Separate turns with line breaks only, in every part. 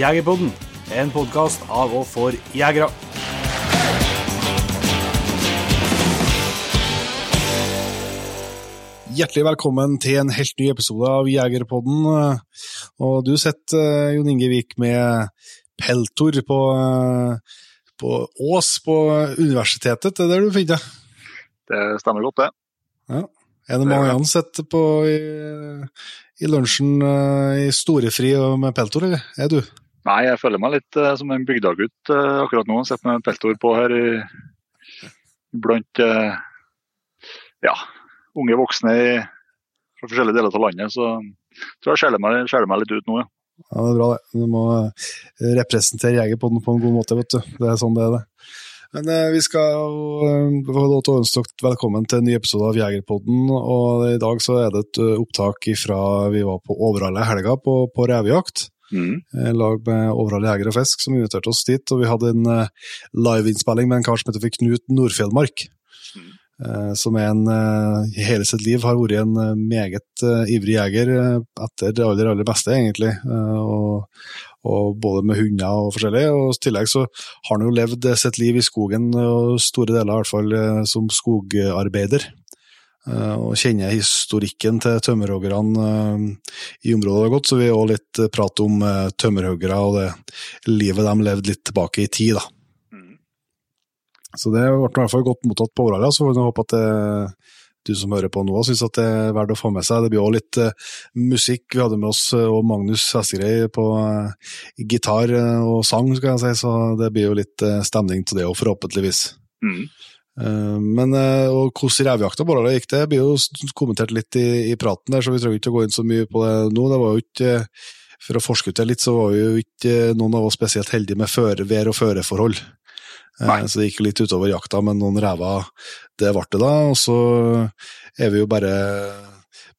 Jegerpodden, en podkast av og for jegere.
Hjertelig velkommen til en helt ny episode av Jegerpodden. Og du sitter, Jon Inge Vik, med peltor på, på Ås på universitetet. Det er der du finner det?
Det stemmer godt, det.
Ja. Er det mange andre sitter på i, i lunsjen i storefri med peltor, eller er du?
Nei, jeg føler meg litt uh, som en bygdagutt uh, akkurat nå. Sitter med peltor på her i, blant uh, ja, unge voksne i, fra forskjellige deler av landet. Så jeg tror jeg skjeller meg, skjeller meg litt ut nå, ja.
Ja, det er bra det. Du må representere Jegerpodden på en god måte, vet du. Det er sånn det er det. Men eh, vi skal få til å ønske dere velkommen til en ny episode av Jegerpodden. og I dag så er det et opptak fra vi var på Overhalla i helga på, på revejakt. Mm. lag med Overhall Jeger og Fisk som inviterte oss dit. Og vi hadde en uh, liveinnspilling med en kar som heter Knut Nordfjellmark. Mm. Uh, som er en, uh, hele sitt liv har vært en meget ivrig jeger etter det aller, aller beste, egentlig. Og, og, både med hunder og forskjellig. Og i tillegg så har han jo levd sitt liv i skogen, og store deler i hvert fall som skogarbeider. Eh, og kjenner historikken til tømmerhoggerne eh, i området godt, så vi òg litt prat om eh, tømmerhoggere og det livet de levde litt tilbake i tid. da. Mm. Så det ble i hvert fall godt mottatt på Overhalla, så får vi håpe at det, du som hører på nå syns det er verdt å få med seg. Det blir òg litt musikk. Vi hadde med oss og Magnus Hestegrei på gitar og sang, skal jeg si, så det blir jo litt stemning til det òg, forhåpentligvis. Mm. Eh, men eh, og hvordan revejakta bare gikk, det blir jo kommentert litt i, i, praten der, så vi trenger ikke å gå inn så mye på det nå. Det var jo ikke, For å forskuttere litt, så var vi jo ikke noen av oss spesielt heldige med føre, vær- og føreforhold. Eh, Nei. Så det gikk litt utover jakta, men noen rever, det ble det da. Og så er vi jo bare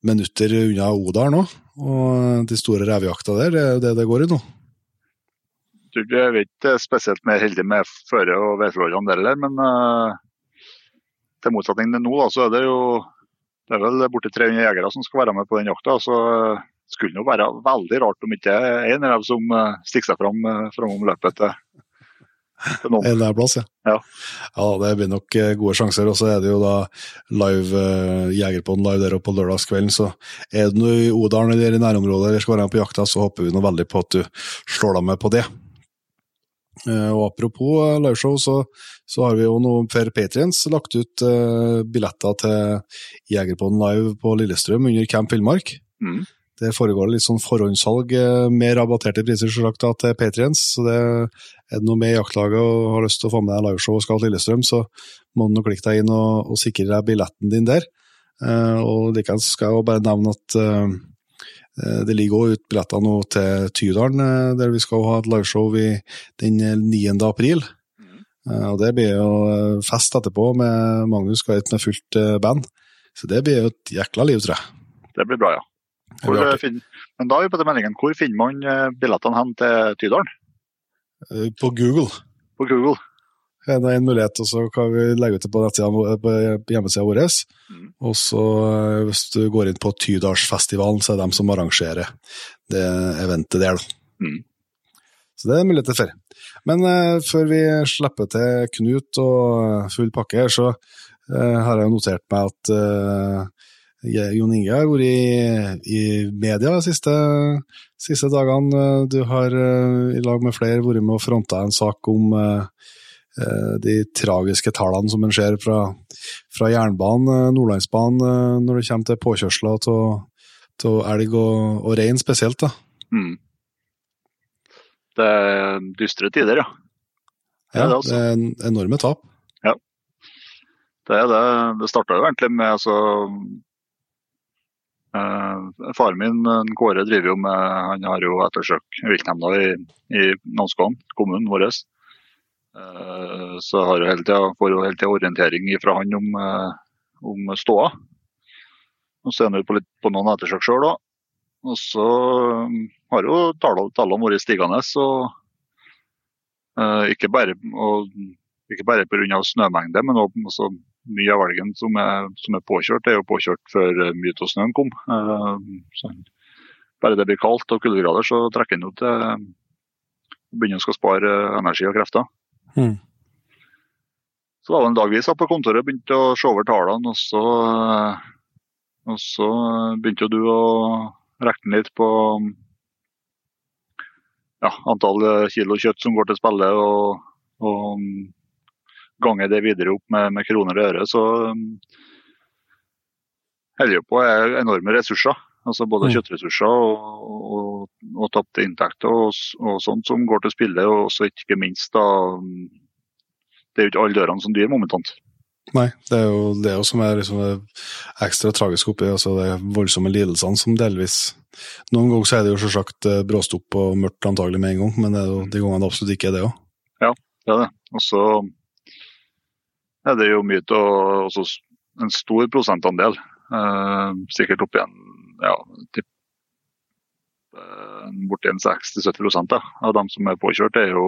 minutter unna Odal nå, og de store revejakta der, det er det det går i nå.
Jeg tror ikke spesielt mer heldige med føre- og værforholdene der, men uh til motsetning til nå, da, så er det jo det er vel borti 300 jegere som skal være med på den jakta. så skulle det jo være veldig rart om ikke en rev som eh, stikker seg fram eh, framom løpet til,
til noen. En plass, ja.
ja.
Ja, det blir nok eh, gode sjanser. Og så er det jo da live Jegerpodden live der oppe på lørdagskvelden. Så er du i Odalen eller i nærområdet eller skal være med på jakta, så håper vi nå veldig på at du slår deg med på det. Eh, og Apropos eh, liveshow, så, så, har vi jo nå for Patriens lagt ut uh, billetter til Jegerpodden live på Lillestrøm under Camp Villmark. Mm. Det foregår litt sånn forhåndssalg med rabatterte priser selvsagt, til Patriens. Så det er det noe med jaktlaget og har lyst til å få med deg liveshow og skal til Lillestrøm, så må du klikke deg inn og, og sikre deg billetten din der. Uh, og likeens skal jeg jo bare nevne at uh, det ligger òg ut billetter nå til Tydalen, eh, der vi skal ha et liveshow den 9. april. Mm. Og Det blir jo fest etterpå med Magnus Gait med fullt band. Så det blir jo et jækla liv, tror jeg.
Det blir bra, ja. Blir finner, men da er vi på den meldingen. Hvor finner man billettene hen til Tydalen?
På Google.
På Google
det er en mulighet, og så kan vi legge ut det på, på hjemmesida vår. Mm. Og så eh, hvis du går inn på Tydalsfestivalen, så er det dem som arrangerer det eventet der. Mm. Så det er muligheter for. Men uh, før vi slipper til Knut og full pakke her, så uh, har jeg notert meg at uh, Jon Inge har vært i, i media de siste, siste, dagene. Du har i lag med flere vært med og fronta en sak om Eh, de tragiske tallene som en ser fra, fra jernbanen, eh, Nordlandsbanen, eh, når det kommer til påkjørsler av elg og, og rein spesielt. da. Mm.
Det er dystre tider, ja.
Det ja, det, altså. det er enorme tap.
Ja. Det er det. Det starta jo egentlig med altså eh, Faren min, Kåre, driver jo med Han har jo ettersøkt viltnemnda i, i Namsskogan, kommunen vår. Eh, så har jo hele tiden, får jo hele tida orientering fra han om, eh, om ståa. Og så er han på, litt, på noen ettersøk sjøl òg. Og så um, har jo tallene vært stigende. Uh, ikke bare, og, ikke bare pga. snømengde, men også mye av elgen som er, som er, påkjørt, er jo påkjørt før mye av snøen kom. Så, bare det blir kaldt og kuldegrader, så trekker den jo til begynner å skal spare energi og krefter.
Mm.
Så var det en dag vi satt på kontoret og begynte å se over tallene, og så, og så begynte du å regne litt på ja, antall kilo kjøtt som går til spille, og, og gange det videre opp med, med kroner og øre, så holder jo på med enorme ressurser. Altså både
Mm.
kjøttressurser og, og, og tapte inntekter og, og sånt som går til spille. Og også ikke minst da Det er jo ikke alle dørene som dyr momentant.
Nei, det er jo det er jo som er liksom ekstra tragisk oppi altså de voldsomme lidelsene som delvis Noen ganger så er det jo selvsagt eh, bråstopp og mørkt antagelig med en gang, men det er jo de gangene det absolutt ikke er det òg.
Det er det. Og så er det jo mye til å også En stor prosentandel, eh, sikkert opp igjen ja, eh, borti en 60-70 da, av dem som er påkjørt, er jo,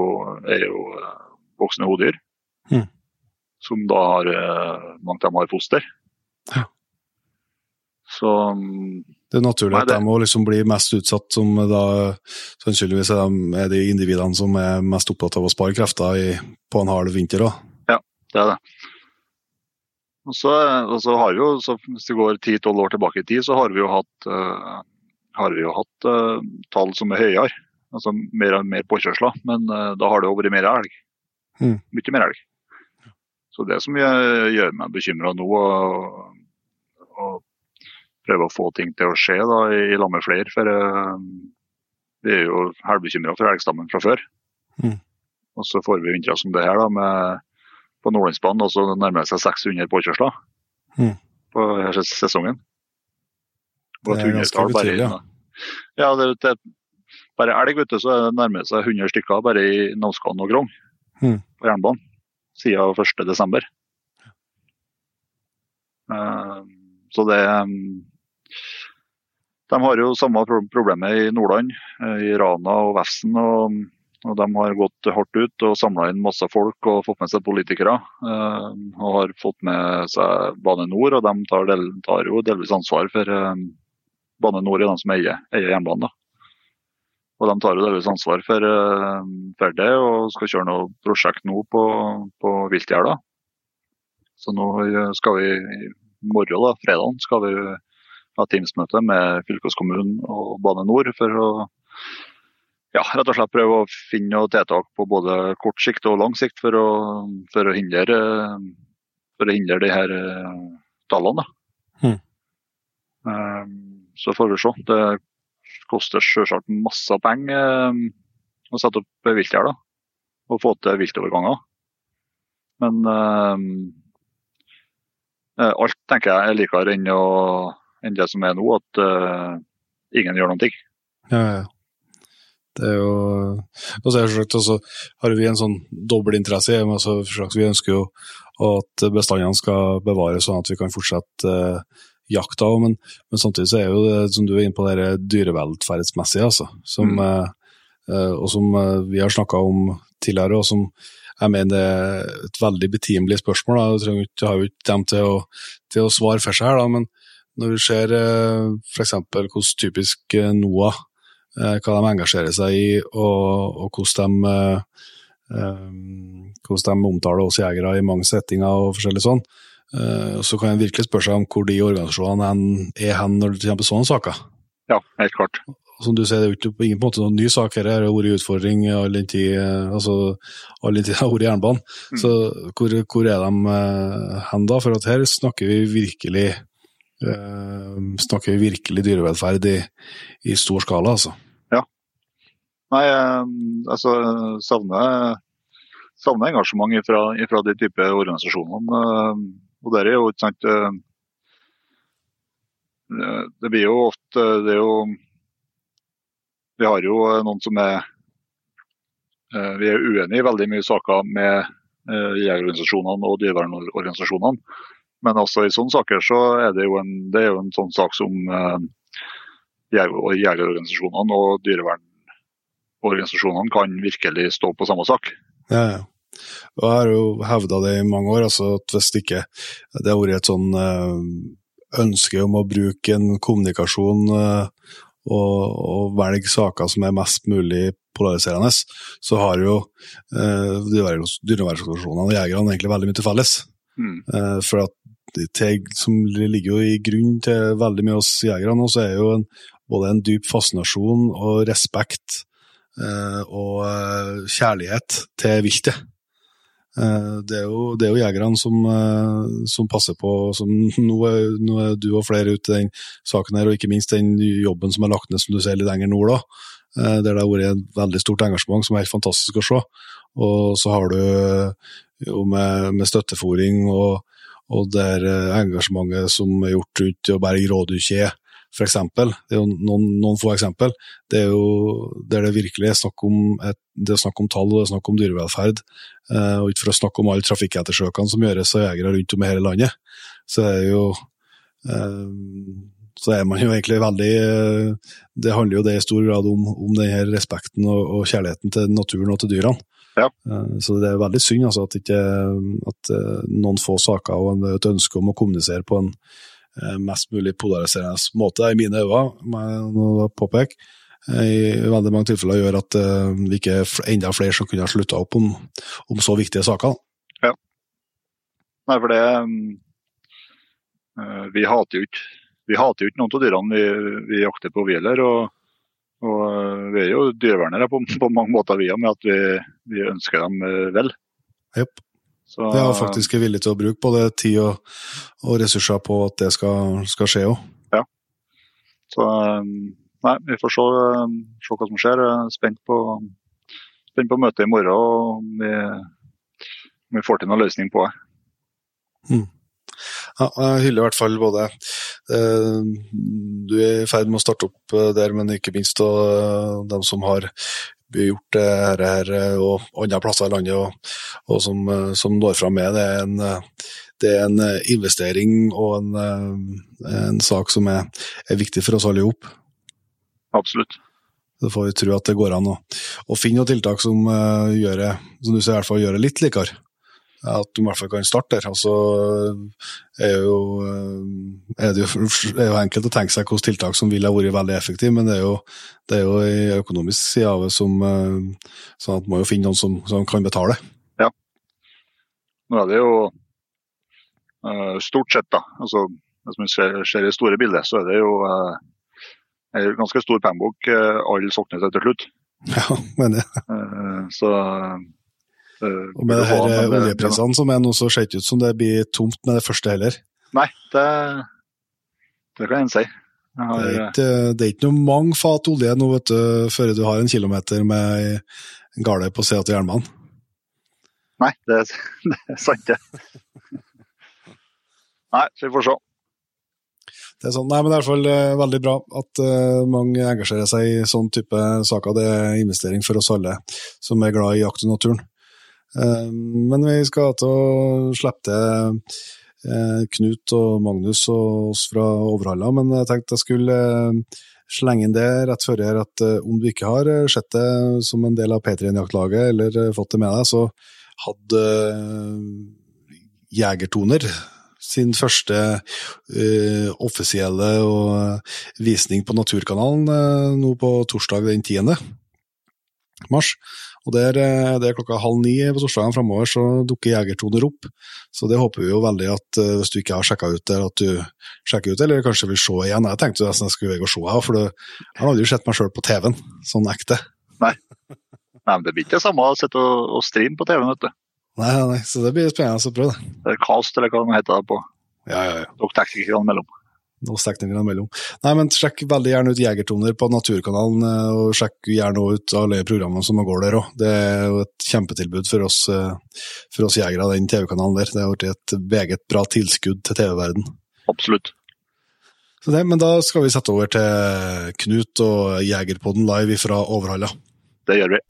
er jo eh, voksne hodyr.
Mm.
Som da har eh, Mange av dem har foster.
Ja.
Så mm,
Det er naturlig
Nei,
at
det-
de må liksom bli mest utsatt, som da sannsynligvis er de, er de individene som er mest opptatt av å spare krefter i, på en hard vinter. Da.
Det er det. Og så, og så har vi jo, så Hvis det går 10-12 år tilbake i tid, så har vi jo hatt, eh, har vi jo hatt uh, tall som er høyere. Altså mer, mer påkjørsler. Men uh, da har det jo vært mer elg.
Mm.
Mye mer elg. Så det som gjør, gjør meg bekymra nå, og, og prøve å få ting til å skje da, i, lag med flere. For uh, vi er jo halvbekymra for elgstammen fra før.
Mm.
Og så får vi vintre som det her da, med på Nordlandsbanen, og så nærmer det seg 600 påkjørsler
Mm.
på sesongen.
Det
et hundretall bare i-
ja.
Det, det, bare elg, vet du, så er nærmer det seg 100 stykker bare i Navskan og Grong
hmm.
på jernbanen siden 1. desember. Eh, så det um, De har jo samme pro- problemet i Nordland, eh, i Rana og Vefsn. Og, og de har gått hardt ut og samla inn masse folk og fått med seg politikere. eh, og har fått med seg Bane Nor, og de tar, del, tar jo delvis ansvar for eh, Bane Nor er de som eier, eier jernbanen. Og de tar jo delvis ansvar for, eh, for det, og skal kjøre noe prosjekt nå på, på Viltgjerda. Så nå skal vi i morgen, da, fredag, skal vi ha Teams-møte med fylkeskommunen og Bane Nor for å ja, rett og slett prøve å finne noe tiltak på både kort sikt og lang sikt for å, for å hindre, for å hindre de her eh, tallene. da.
Mhm.
Så får vi se. Det koster selvsagt masse penger eh, å sette opp viltgjerder og få til viltoverganger. Men uh, alt tenker jeg er likere enn, enn det som er nå, at uh, ingen gjør noen ting.
Ja, ja. Det er jo Og så også har vi en sånn dobbeltinteresse i men altså, Vi ønsker jo at bestandene skal bevares sånn at vi kan fortsette eh, jakta. av. Men, men samtidig så er jo det som du er inne på, det dyrevelferdsmessige, altså. Som,
Mm.
eh, eh, og som eh, vi har snakka om tidligere, og som jeg mener det er et veldig betimelig spørsmål. Da. Jeg trenger ikke, har jo ikke dem til å, til å svare for seg her, da, men når vi ser eh, f.eks. hvordan typisk eh, NOAH eh, hva de engasjerer seg i, og, og hvordan de hvordan de omtaler oss jegere i mange settinger og forskjellig sånn. Eh, så kan en virkelig spørre seg om hvor de organisasjonene er hen når det kommer sånne saker.
Ja, helt klart.
Som du sier, det er jo på ingen måte noen ny sak her, har vært utfordring all den tid eh, altså, all den tid det har vært jernbanen.
Mm.
Så hvor, hvor er de eh, hen da? For at her snakker vi virkelig eh, snakker vi virkelig dyrevelferd i, i stor skala, altså.
Ja. Nei, altså savner, savner engasjement fra, de type organisasjonene. Eh, Og det er jo ikke sant eh, eh, Det blir jo ofte Det er jo Vi har jo noen som er eh, Vi er uenige i veldig mye saker med eh, jegerorganisasjonene og dyrevernorganisasjonene. Men også i sånne saker så er det jo en, det er jo en sånn sak som eh, jegerorganisasjonene og dyrevernorganisasjonene kan virkelig stå på samme sak.
Ja, ja. Og jeg har jo hevda det i mange år, altså at hvis det ikke det har vært et sånn eh, ønske om å bruke en kommunikasjon og, og velge saker som er mest mulig polariserende, så har jo eh, dyrevernorganisasjonene og jegerne egentlig veldig mye til felles.
Mm.
Eh, for at det som ligger jo i grunn til veldig mye oss jegere nå, så er jo en, både en dyp fascinasjon og respekt eh, og eh, kjærlighet til viltet. Eh, det er jo, det er jo jegerne som, eh, som, passer på som nå er, nå er, du og flere ute i den saken her, og ikke minst den jobben som er lagt ned som du ser litt lenger nord. da, eh, Der det har vært et veldig stort engasjement som er helt fantastisk å se. Og så har du jo med, med støttefòring og, og det engasjementet som er gjort rundt å berge rådyrkje for eksempel. Det er jo noen, noen få eksempel. Det er jo der det virkelig er snakk om, et, det er snakk om tall og det er snakk om dyrevelferd. Eh, og ikke for å snakke om alle trafikkettersøkene som gjøres av jegere rundt om i hele landet. Så er jo eh, så er man jo egentlig veldig eh, Det handler jo det i stor grad om, om denne respekten og, og, kjærligheten til naturen og til dyrene.
Ja.
Eh, så det er veldig synd altså, at, ikke, at eh, noen få saker og et ønske om å kommunisere på en mest mulig polariserende måte, i mine øyne, må jeg påpeke. Eh, I veldig mange tilfeller gjør at eh, vi ikke er enda flere som kunne ha slutta opp om, om, så viktige saker.
Ja. Nei, for det Vi hater jo ikke vi hater jo ikke noen av dyrene vi, vi jakter på, vi heller. Og, og, vi er jo dyrevernere på, på mange måter, vi òg, med at vi, vi, ønsker dem vel.
Yep. Så, det er faktisk villig til å bruke både tid og, og ressurser på at det skal, skal skje òg.
Ja. Så nei, vi får se, se hva som skjer. Spent på, spent på møtet i morgen og om vi, om vi får til noen løsning på det.
Mm. Ja, jeg hyller i hvert fall både eh, Du er i ferd med å starte opp eh, der, men ikke minst og, dem som har gjort det her, eh, og andre plasser i landet, og, og som, eh, som, når fram med. Det er en, eh, det er en investering og en, en sak som er, er, viktig for oss alle sammen.
Absolutt.
Så får vi tro at det går an å, å finne noen tiltak som, uh, gjør det, som du ser i hvert fall gjør det litt likere at du i hvert fall kan starte der. Altså, er, jo, er det jo, er jo enkelt å tenke seg hvilke tiltak som ville vært veldig effektive, men det er jo, det er jo en økonomisk side av det som sånn at man må jo finne noen som, som, kan betale.
Ja. Nå er det jo uh, stort sett, da. altså Hvis man ser, ser det store bildet, så er det jo en ganske stor pengebok alle sokner til til slutt.
Ja, mener.
Uh, så
Eh, og med det her eh, oljeprisene som er nå, så ser det ikke ut som det blir tomt med det første heller.
Nei, det, det kan en si.
Har, det, er ikke, det, er ikke, noe mange fat olje nå, vet du, før du har en kilometer med en gale på sida til jernbanen.
Nei, det, det er sant, det. Nei, så vi får se.
Det er sånn, nei, men det er i hvert fall veldig bra at uh, mange engasjerer seg i sånn type saker. Det er investering for oss alle som er glad i jakt og naturen. Eh, men vi skal til å slippe til eh, Knut og Magnus og oss fra Overhalla, men jeg tenkte jeg skulle eh, slenge inn det rett før her at om du ikke har sett det som en del av P3-jaktlaget eller fått det med deg, så hadde Jegertoner sin første uh, offisielle visning på Naturkanalen uh, nå på torsdag den 10. mars. Og der, eh, det er klokka halv ni på torsdagen framover, så dukker Jegertoner opp. Så det håper vi jo veldig at uh, hvis du ikke har sjekka ut det, at du sjekker ut det, eller kanskje vil se igjen. Jeg tenkte nesten jeg skulle gå og se her, for jeg har aldri sett meg sjøl på TV-en, sånn ekte.
Nei. nei, men det blir ikke det samme å sitte og, og streame på TV-en, vet du.
Nei, nei, så det blir spennende å prøve det.
Det er Cast, eller hva det heter på.
Ja, ja, ja.
Dere teknikerne mellom
oss teknikerne imellom. Nei, men Sjekk veldig gjerne ut Jegertoner på Naturkanalen, eh, og sjekk gjerne ut alle programmene som går der òg. Det er jo et kjempetilbud for oss, eh, for oss jegere, den TV-kanalen der. Det har blitt et meget bra tilskudd til TV-verden.
Absolutt.
Det, men da skal vi sette over til Knut og Jegerpodden live fra Overhalla.
Det gjør vi.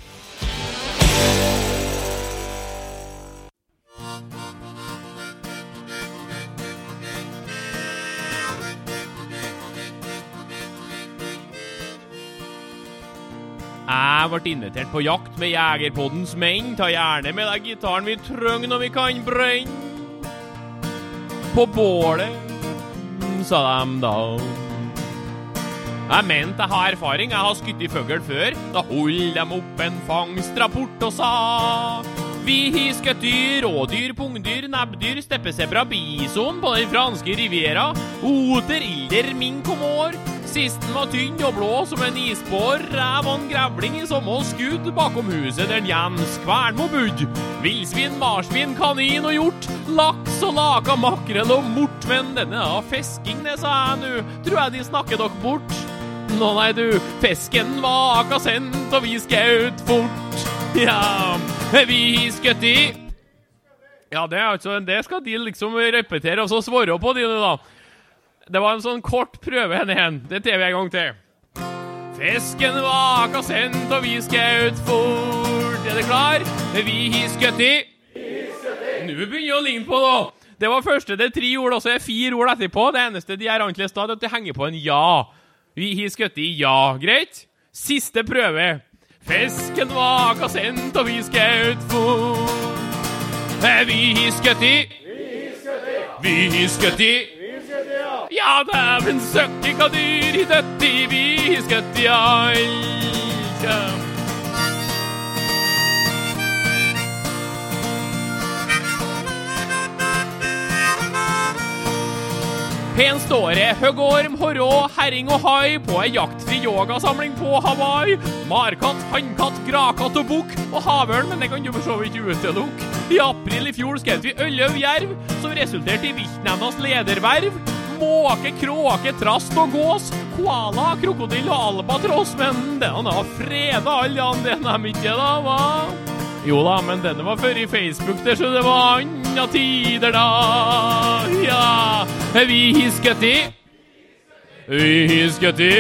Jeg ble invitert på jakt med Jegerpoddens menn. Ta gjerne med deg gitaren vi trenger når vi kan brenne. På bålet, sa de da. Jeg mente jeg har erfaring, jeg har skutt i fugl før. Da holdt de opp en fangstrapport og sa vi har skutt dyr, rådyr, pungdyr, nebbdyr, steppesebra, bison på den franske riviera. Oter, ilder, mink og mår. Sisten var tynn og blå som en isbår. Ræv og en grevling som samme skudd bakom huset der Jens Kvernmo bodde. Villsvin, marsvin, kanin og hjort. Laks og laka, makrell og mort. Men denne fisking, det sa jeg nu. Tror jeg de snakker dere bort. Nå nei, du, fisken var akkurat sendt, og vi skjøt fort. Ja, vi skjøtti. i Ja, det, er altså, det skal de liksom repetere og så svare på, de da. Det var en sånn kort prøve henne igjen. Det tar vi en gang til. Fisken var sendt, og vi skjøt fort. Er det klar? Vi har skutt i Nå begynner det å ligne på, da. Det var første det er tre ord, og så er fire ord etterpå. Det eneste de er annerledes da, er at det henger på en ja. Vi har skutt i ja, greit? Siste prøve. Fisken var sendt, og vi skjøt fort. Vi har skutt i Vi har skutt i Ja, dæven søkke hva dyr i dødt i vi i alt. Pen står det høgorm, horrå, herring og hai på ei jaktfri yogasamling på Hawaii. Markatt, hannkatt, gravkatt og bukk og havørn, men det kan du for så vidt utelukke. I april i fjor skjøt vi elleve jerv, som resulterte i viltnemndas lederverv. Måke, kråke, trast og gås, koala, krokodille og albatross, men denne har freda alle andre dem ikke, da, hva? Jo da, men denne var før i Facebook, der, så det var anna tider da. Ja, vi hisket i. Vi hisket i.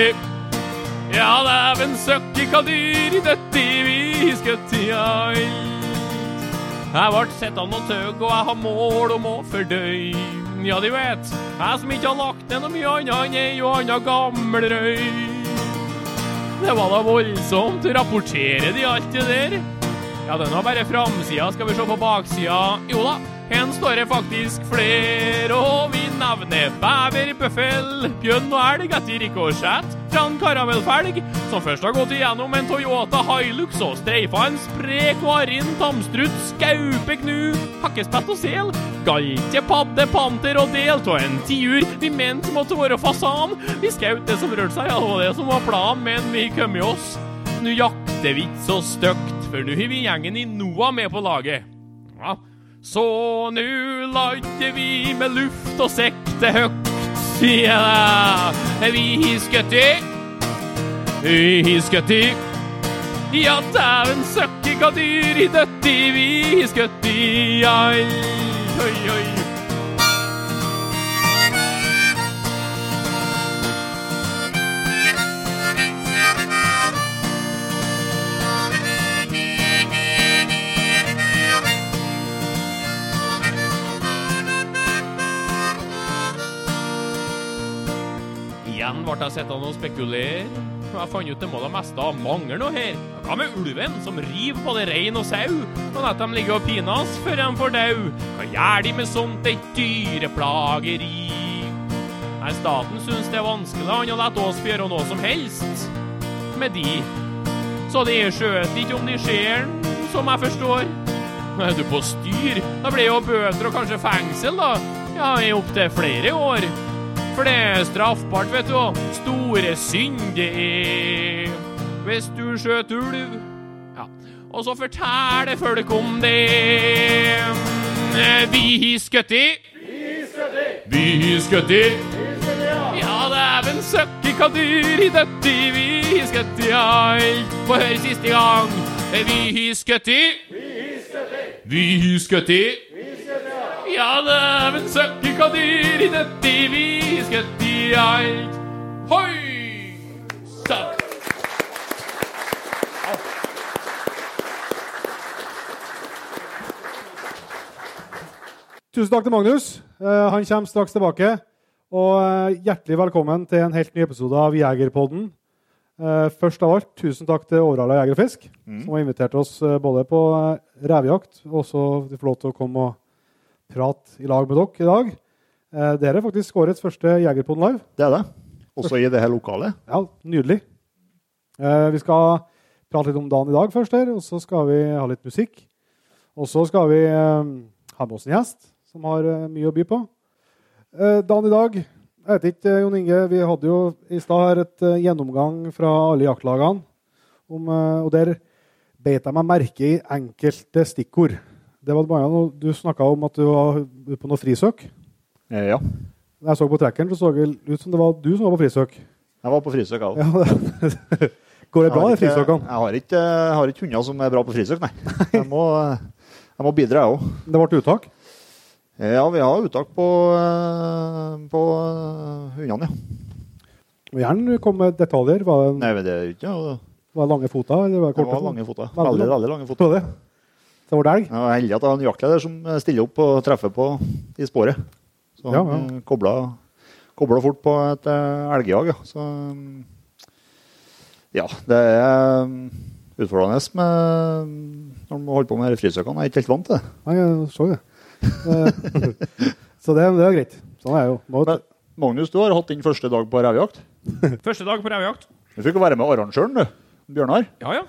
Ja, dæven søkki hva dyr i døtti vi hisket i alt. Jeg vart sett av og tøgg, og jeg har mål om å fordøy. Ja, de vet, jeg som ikke har lagt ned noe mye annet enn ei og anna gammel røy. Det var da voldsomt. Rapporterer de alt det der? Ja, den har bare framsida. Skal vi se på baksida? Jo da, her står det faktisk flere, og vi nevner bever, bøffel, bjørn og elg etter rikosjett fra en karamellfelg, som først har gått igjennom en Toyota Hilux og streifa en sprek varin, tamstrutt, skaupe, gnu, hakkespett og sel, galte, padde, panter og del av en tiur vi mente måtte være fasan. Vi skjøt det som rørte seg, ja, det som var planen, men vi kom i oss. Nå jakter vi ikke så stygt, for nå har vi gjengen i NOAH med på laget. Ja. Så nu lander vi med luft og sekte høgt. Ja, vi hiskøtti. Vi hiskøtti. Ja, dæven søkke hva dyr i døtti vi hiskøtti. skutt i. Ai, oi, oi. Igjen ble jeg sittende og spekulere. Jeg fant ut det må da meste av mangler noe her. Hva med ulven, som river både rein og sau, og at de ligger og pines før de får dau? Hva gjør de med sånt et dyreplageri? Nei, staten syns det er vanskelig han å la oss få gjøre noe som helst med de. Så de skjøter ikke om de ser den, som jeg forstår. Er du på styr? Da blir jo bøter og kanskje fengsel, da. Ja, i opptil flere år. For det er straffbart, vet du. Store synder er hvis du skjøt ulv. Ja. Og så forteller folk om det. Vi har skutt i. Vi har skutt i. Ja, dæven søkki hva dyr i døtti vi har skutt i alt. Få høre siste gang. Vi har skutt i. Vi har skutt i. Ja, dæven søkke hva dyr i døtti vi har skutt i alt. Hoi! Sann!
Tusen takk til Magnus. Eh, han kommer straks tilbake. Og eh, hjertelig velkommen til en helt ny episode av Jegerpodden. Eh, først av alt, tusen takk til Årala Jeger og Fisk, som har invitert oss både på revejakt og også de får lov til å komme og prate i lag med dere i dag. Eh, dere er faktisk årets første Jegerpodden live.
Det er det. Også i det her lokalet.
Ja, nydelig. Eh, vi skal prate litt om dagen i dag først, her, og så skal vi ha litt musikk. Og så skal vi eh, ha med oss en gjest som har eh, mye å by på. Eh, dagen i dag jeg vet ikke, Jon Inge, Vi hadde jo i stad her et eh, gjennomgang fra alle jaktlagene. Om, og der beit jeg meg merke i enkelte stikkord. Det var bare Du snakka om at du var på noe frisøk.
Eh, ja.
Når jeg så på trekkeren, så så det ut som det var du som var på frisøk.
Jeg var på frisøk, jeg òg.
Ja, Går det bra, de frisøkene?
Jeg har ikke, jeg har ikke hunder som er bra på frisøk, nei. Jeg må, jeg må bidra, jeg òg.
Det ble uttak?
Ja, vi har uttak på, eh, på eh, hundene, ja.
Gjerne kom med detaljer. Var det,
Nei, men det er ikke noe
var det lange fota? Eller var det
Det var lange foter.
Veldig
Veldig,
lang-
veldig lange foter.
Det? Det var elg?
Er heldig at jeg har en jaktleder som stiller opp og treffer på i sporet. Så han
Ja, ja.
eh, kobla, kobla fort på et eh, elgjag. Ja. Så ja, det er mm, utfordrende med når man holder på med frisøkene. Jeg er ikke helt vant til det.
Nei, jeg så det. Eh, så det, det er greit. Sånn er jeg jo.
Men Magnus, du har hatt din første dag på revejakt.
Første dag på revejakt.
Du fikk jo være med arrangøren, du. Bjørnar.
Ja, ja.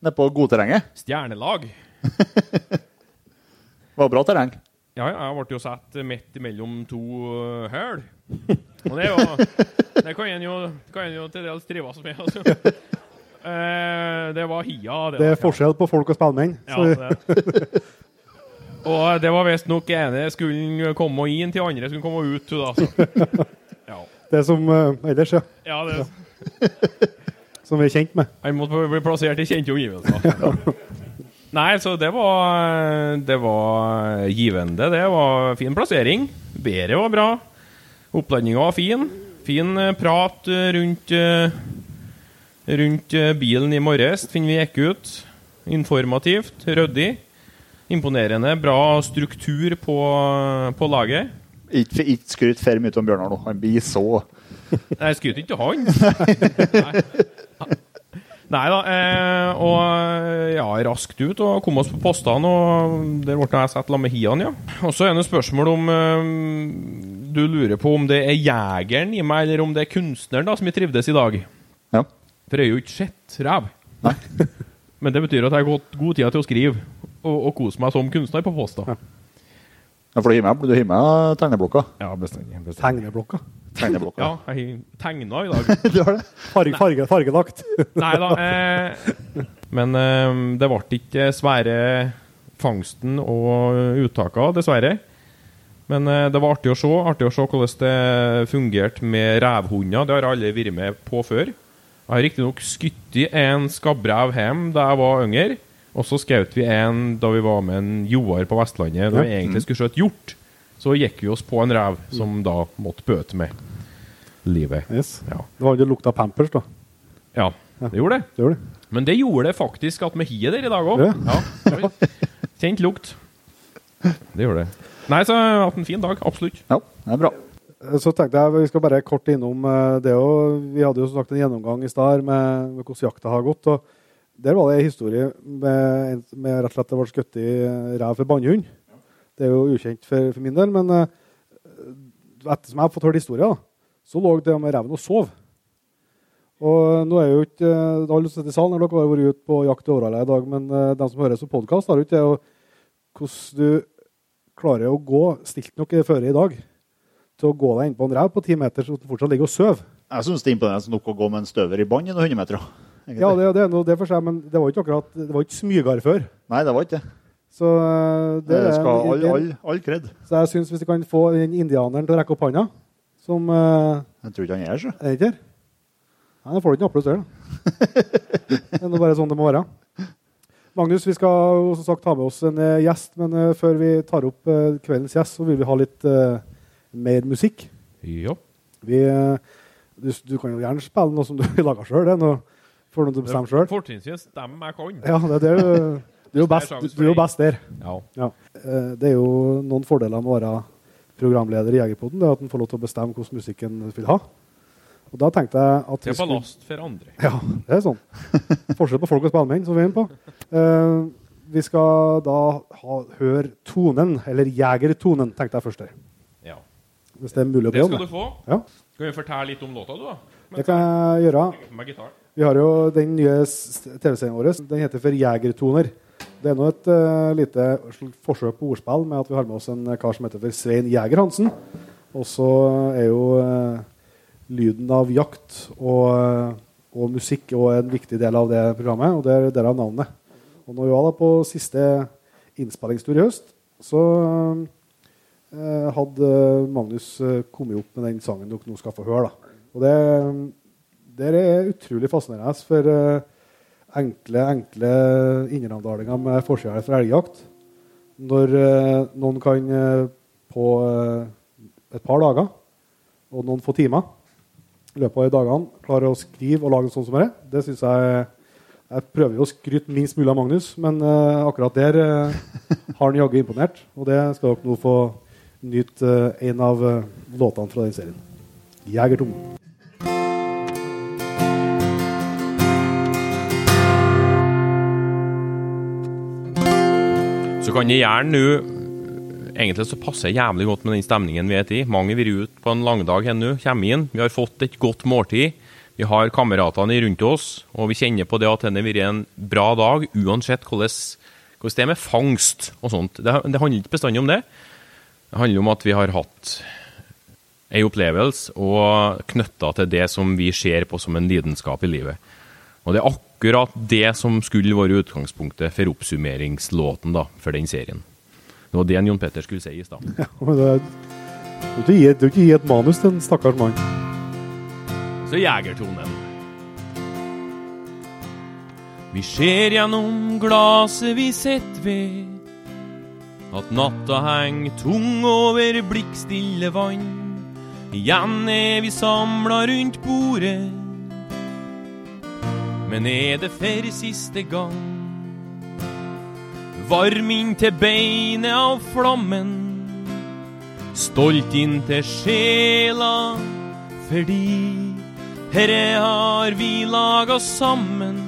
Nede på godterrenget.
Stjernelag.
Det var bra terreng.
Ja, ja, jeg ble jo satt midt mellom to uh, høl. Og det er jo Det kan en jo, kan en jo til dels trives med. Altså. Eh, det var hia.
det er forskjell på folk og spellemenn.
Ja, det. Og det var visstnok ene skulle komme inn til andre skulle komme ut. Da, så. Ja.
Det som eh, ellers, ja.
ja det,
Som vi er kjent med.
han måtte bli plassert i kjente omgivelser. Nei, så det var Det var givende. Det var fin plassering. Været var bra. Oppladninga var fin. Fin eh, prat eh, rundt eh, Rundt bilen i morges, finner vi gikk ut. Informativt, ryddig. Imponerende. Bra struktur på, på laget.
Ikke, ikke skryt for mye om Bjørnar nå. Han blir så
Jeg skryter ikke av han. Nei. Nei da. Eh, og ja, raskt ut og kom oss på postene, og der ble jeg satt sammen med Hian, ja. Og så er det et spørsmål om eh, du lurer på om det er jegeren i meg, eller om det er kunstneren da, som jeg trivdes i dag.
Ja.
For jeg er jo ikke sett ræv. Men det betyr at jeg har gått god tid til å skrive og, og kose meg som kunstner på posta.
Ja, for du har med, tegneblokka.
Ja, bestandig.
Tegneblokka.
Tegneblokka.
Ja, jeg har tegna i dag.
du har det?
Farge, farge, fargelagt.
Nei da. Eh, men eh, det ble ikke svære fangsten og uttaka, dessverre. Men eh, det var artig å se artig å se hvordan det fungerte med revhunder. Det har alle vært med på før. Jeg har riktignok skutt en skabbrev hjem da jeg var yngre. Og så skjøt vi en da vi var med en Joar på Vestlandet. Da vi egentlig skulle skjøte hjort, så gikk vi oss på en rev som da måtte bøte med livet.
Yes.
Ja.
Det var jo det lukta Pampers, da.
ja, det gjorde det.
Det gjorde det.
Men det gjorde det faktisk at vi har der i dag òg.
Ja.
Ja. Kjent lukt. Det gjorde det. Nei, så jeg har hatt en fin dag. Absolutt.
Ja, det er bra.
Så tenkte jeg vi skal bare kort innom eh, det òg. Vi hadde jo som sagt en gjennomgang i stad med, med hvordan jakta har gått. og Der var det en historie med, med rett og slett det ble skutt i rev for bannhund. Det er jo ukjent for, for min del, men eh, ettersom jeg har fått hørt historien, så lå det med reven og sov. Og nå er jo ikke eh, alle som sitter i salen, dere har vært ute på jakt i Årala i dag, men uh, de som hører på podkast, har jo ikke det. Hvordan du klarer å gå stilt nok føre i dag til å gå deg inn på en rev på ti meter så den fortsatt ligger og sover.
Jeg syns det er imponerende nok å gå med en støver i bånd i noen hundremeter.
Ja, det, det er det for seg, men det var ikke akkurat, det var ikke smygere før.
Nei, det var ikke det.
Så eh, det
Det
er
skal all, all, all kred.
Så jeg syns hvis vi kan få den indianeren til å rekke opp hånda, som eh,
Jeg tror ikke han er så.
Er ikke her? Nei, da får du ikke noe applaus der, da. Det er bare sånn det må være. Magnus, vi skal som sagt ha med oss en eh, gjest, men eh, før vi tar opp eh, kveldens gjest, så vil vi ha litt uh, mer musikk.
Ja.
Vi, eh, du, du kan jo gjerne spille noe som du lager sjøl. Det noe for noe du bestemmer sjøl.
Fortrinnsvis dem jeg kan.
Ja, det, det er jo, du er jo best, du er jo best der.
Ja.
Ja. Eh, Det er jo noen fordeler med å være programleder i Jegerpoden. Det er at en får lov til å bestemme hvordan musikken en vil ha. Og da tenkte jeg at Det er
ballast for andre.
Ja, det er sånn. Forskjell på folk og spellemenn, som vi er inne på. Eh, vi skal da ha, høre tonen, eller jegertonen, tenkte jeg først der.
Ja.
Hvis det er mulig å be
Det
om
skal du få.
Ja.
Kan du fortelle litt om låta, du, da?
Det kan jeg gjøre.
Med.
Vi har jo den nye TV-serien vår. Den heter for Jegertoner. Det er nå et uh, lite forsøk på ordspill med at vi har med oss en kar som heter Svein Jæger Hansen. Og så er jo uh, lyden av jakt og, eh, og musikk og en viktig del av det programmet, og det er derav navnet. Og når vi var da på siste innspillingstur i høst, så uh, hadde Magnus eh, kommet opp med den sangen dere nå skal få høre. da. Og det, det er utrolig fascinerende for eh, enkle, enkle innramdalinger med forskjeller fra elgjakt. Når eh, noen kan eh, på eh, et par dager og noen få timer i løpet av dagene klare å skrive og lage en sånn som det, det syns jeg Jeg prøver jo å skryte minst mulig av Magnus, men eh, akkurat der eh, har han jaggu imponert. Og det skal dere nå få nyte eh, en av låtene fra den serien. 'Jegertom'.
Så kan jeg gjerne nå Egentlig så passer det jævlig godt med den stemningen vi er i. Mange vært ute på en langdag ennå, nå, kommer inn. Vi har fått et godt måltid. Vi har kameratene rundt oss, og vi kjenner på det at denne har vært en bra dag, uansett hvordan, hvordan det er med fangst og sånt. Det, det handler ikke bestandig om det. Det handler om at vi har hatt ei opplevelse og knytta til det som vi ser på som en lidenskap i livet. Og det er akkurat det som skulle være utgangspunktet for oppsummeringslåten da, for den serien. Det var det Jon Petter skulle si i stad.
Ja, men det er du kan ikke gi- ikke gi et manus til en stakkars mann.
Så Jegertonen. Vi ser gjennom glaset vi sitter ved at natta henger tung over blikkstille vann. Igjen er vi samla rundt bordet, men er det for siste gang? Varm inn til beinet av flammen, stolt inn til sjela, fordi herre har vi laga sammen.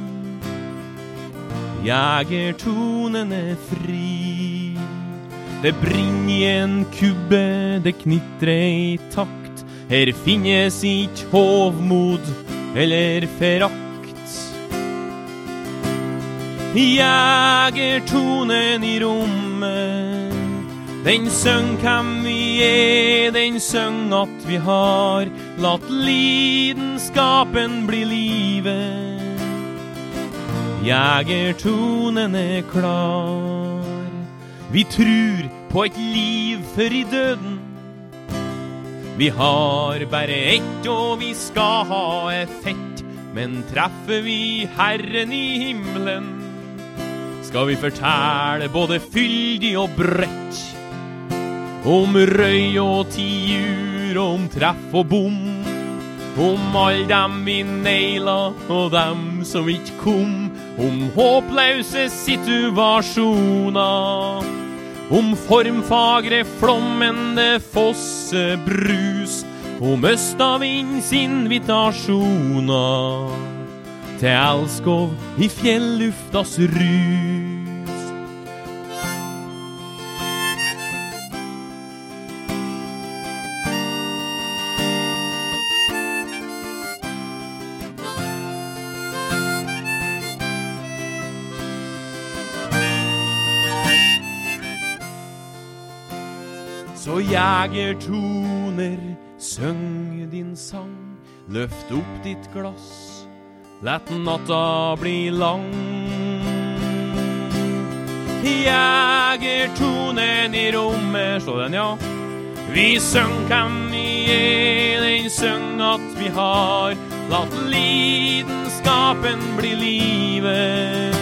Jegertonene er fri. Det brenner i en kubbe, det knitrer i takt. Her finnes ikke hovmod eller forakt. Jegertonen i rommet. Den søng hvem vi er, den søng at vi har latt lidenskapen bli livet. Jegertonen er klar. Vi trur på et liv før i døden. Vi har bare ett, og vi skal ha effekt. Men treffer vi Herren i himmelen, skal vi fortelle både fyldig og bredt. Om røy og tiur, om treff og bom. Om all dem vi naila, og dem som ikke kom. Om håpløse situasjoner. Om formfagre, flommende fossebrus. Om østavinds invitasjoner. Til Alskov i fjelluftas rus. Så jegertoner, syng din sang. Løft opp ditt glass, lett natta bli lang. Jegertonen i rommet, slå den, ja. Vi syng hvem vi er, den syng at vi har latt lidenskapen bli livet.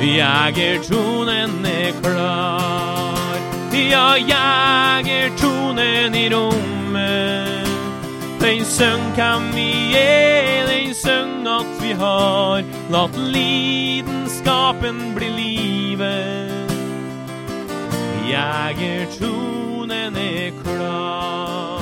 Jegertonen er klar. Ja, jegertonen i rommet. Den sønn hvem vi er, den sønn at vi har latt lidenskapen bli livet. Jegertonen er klar.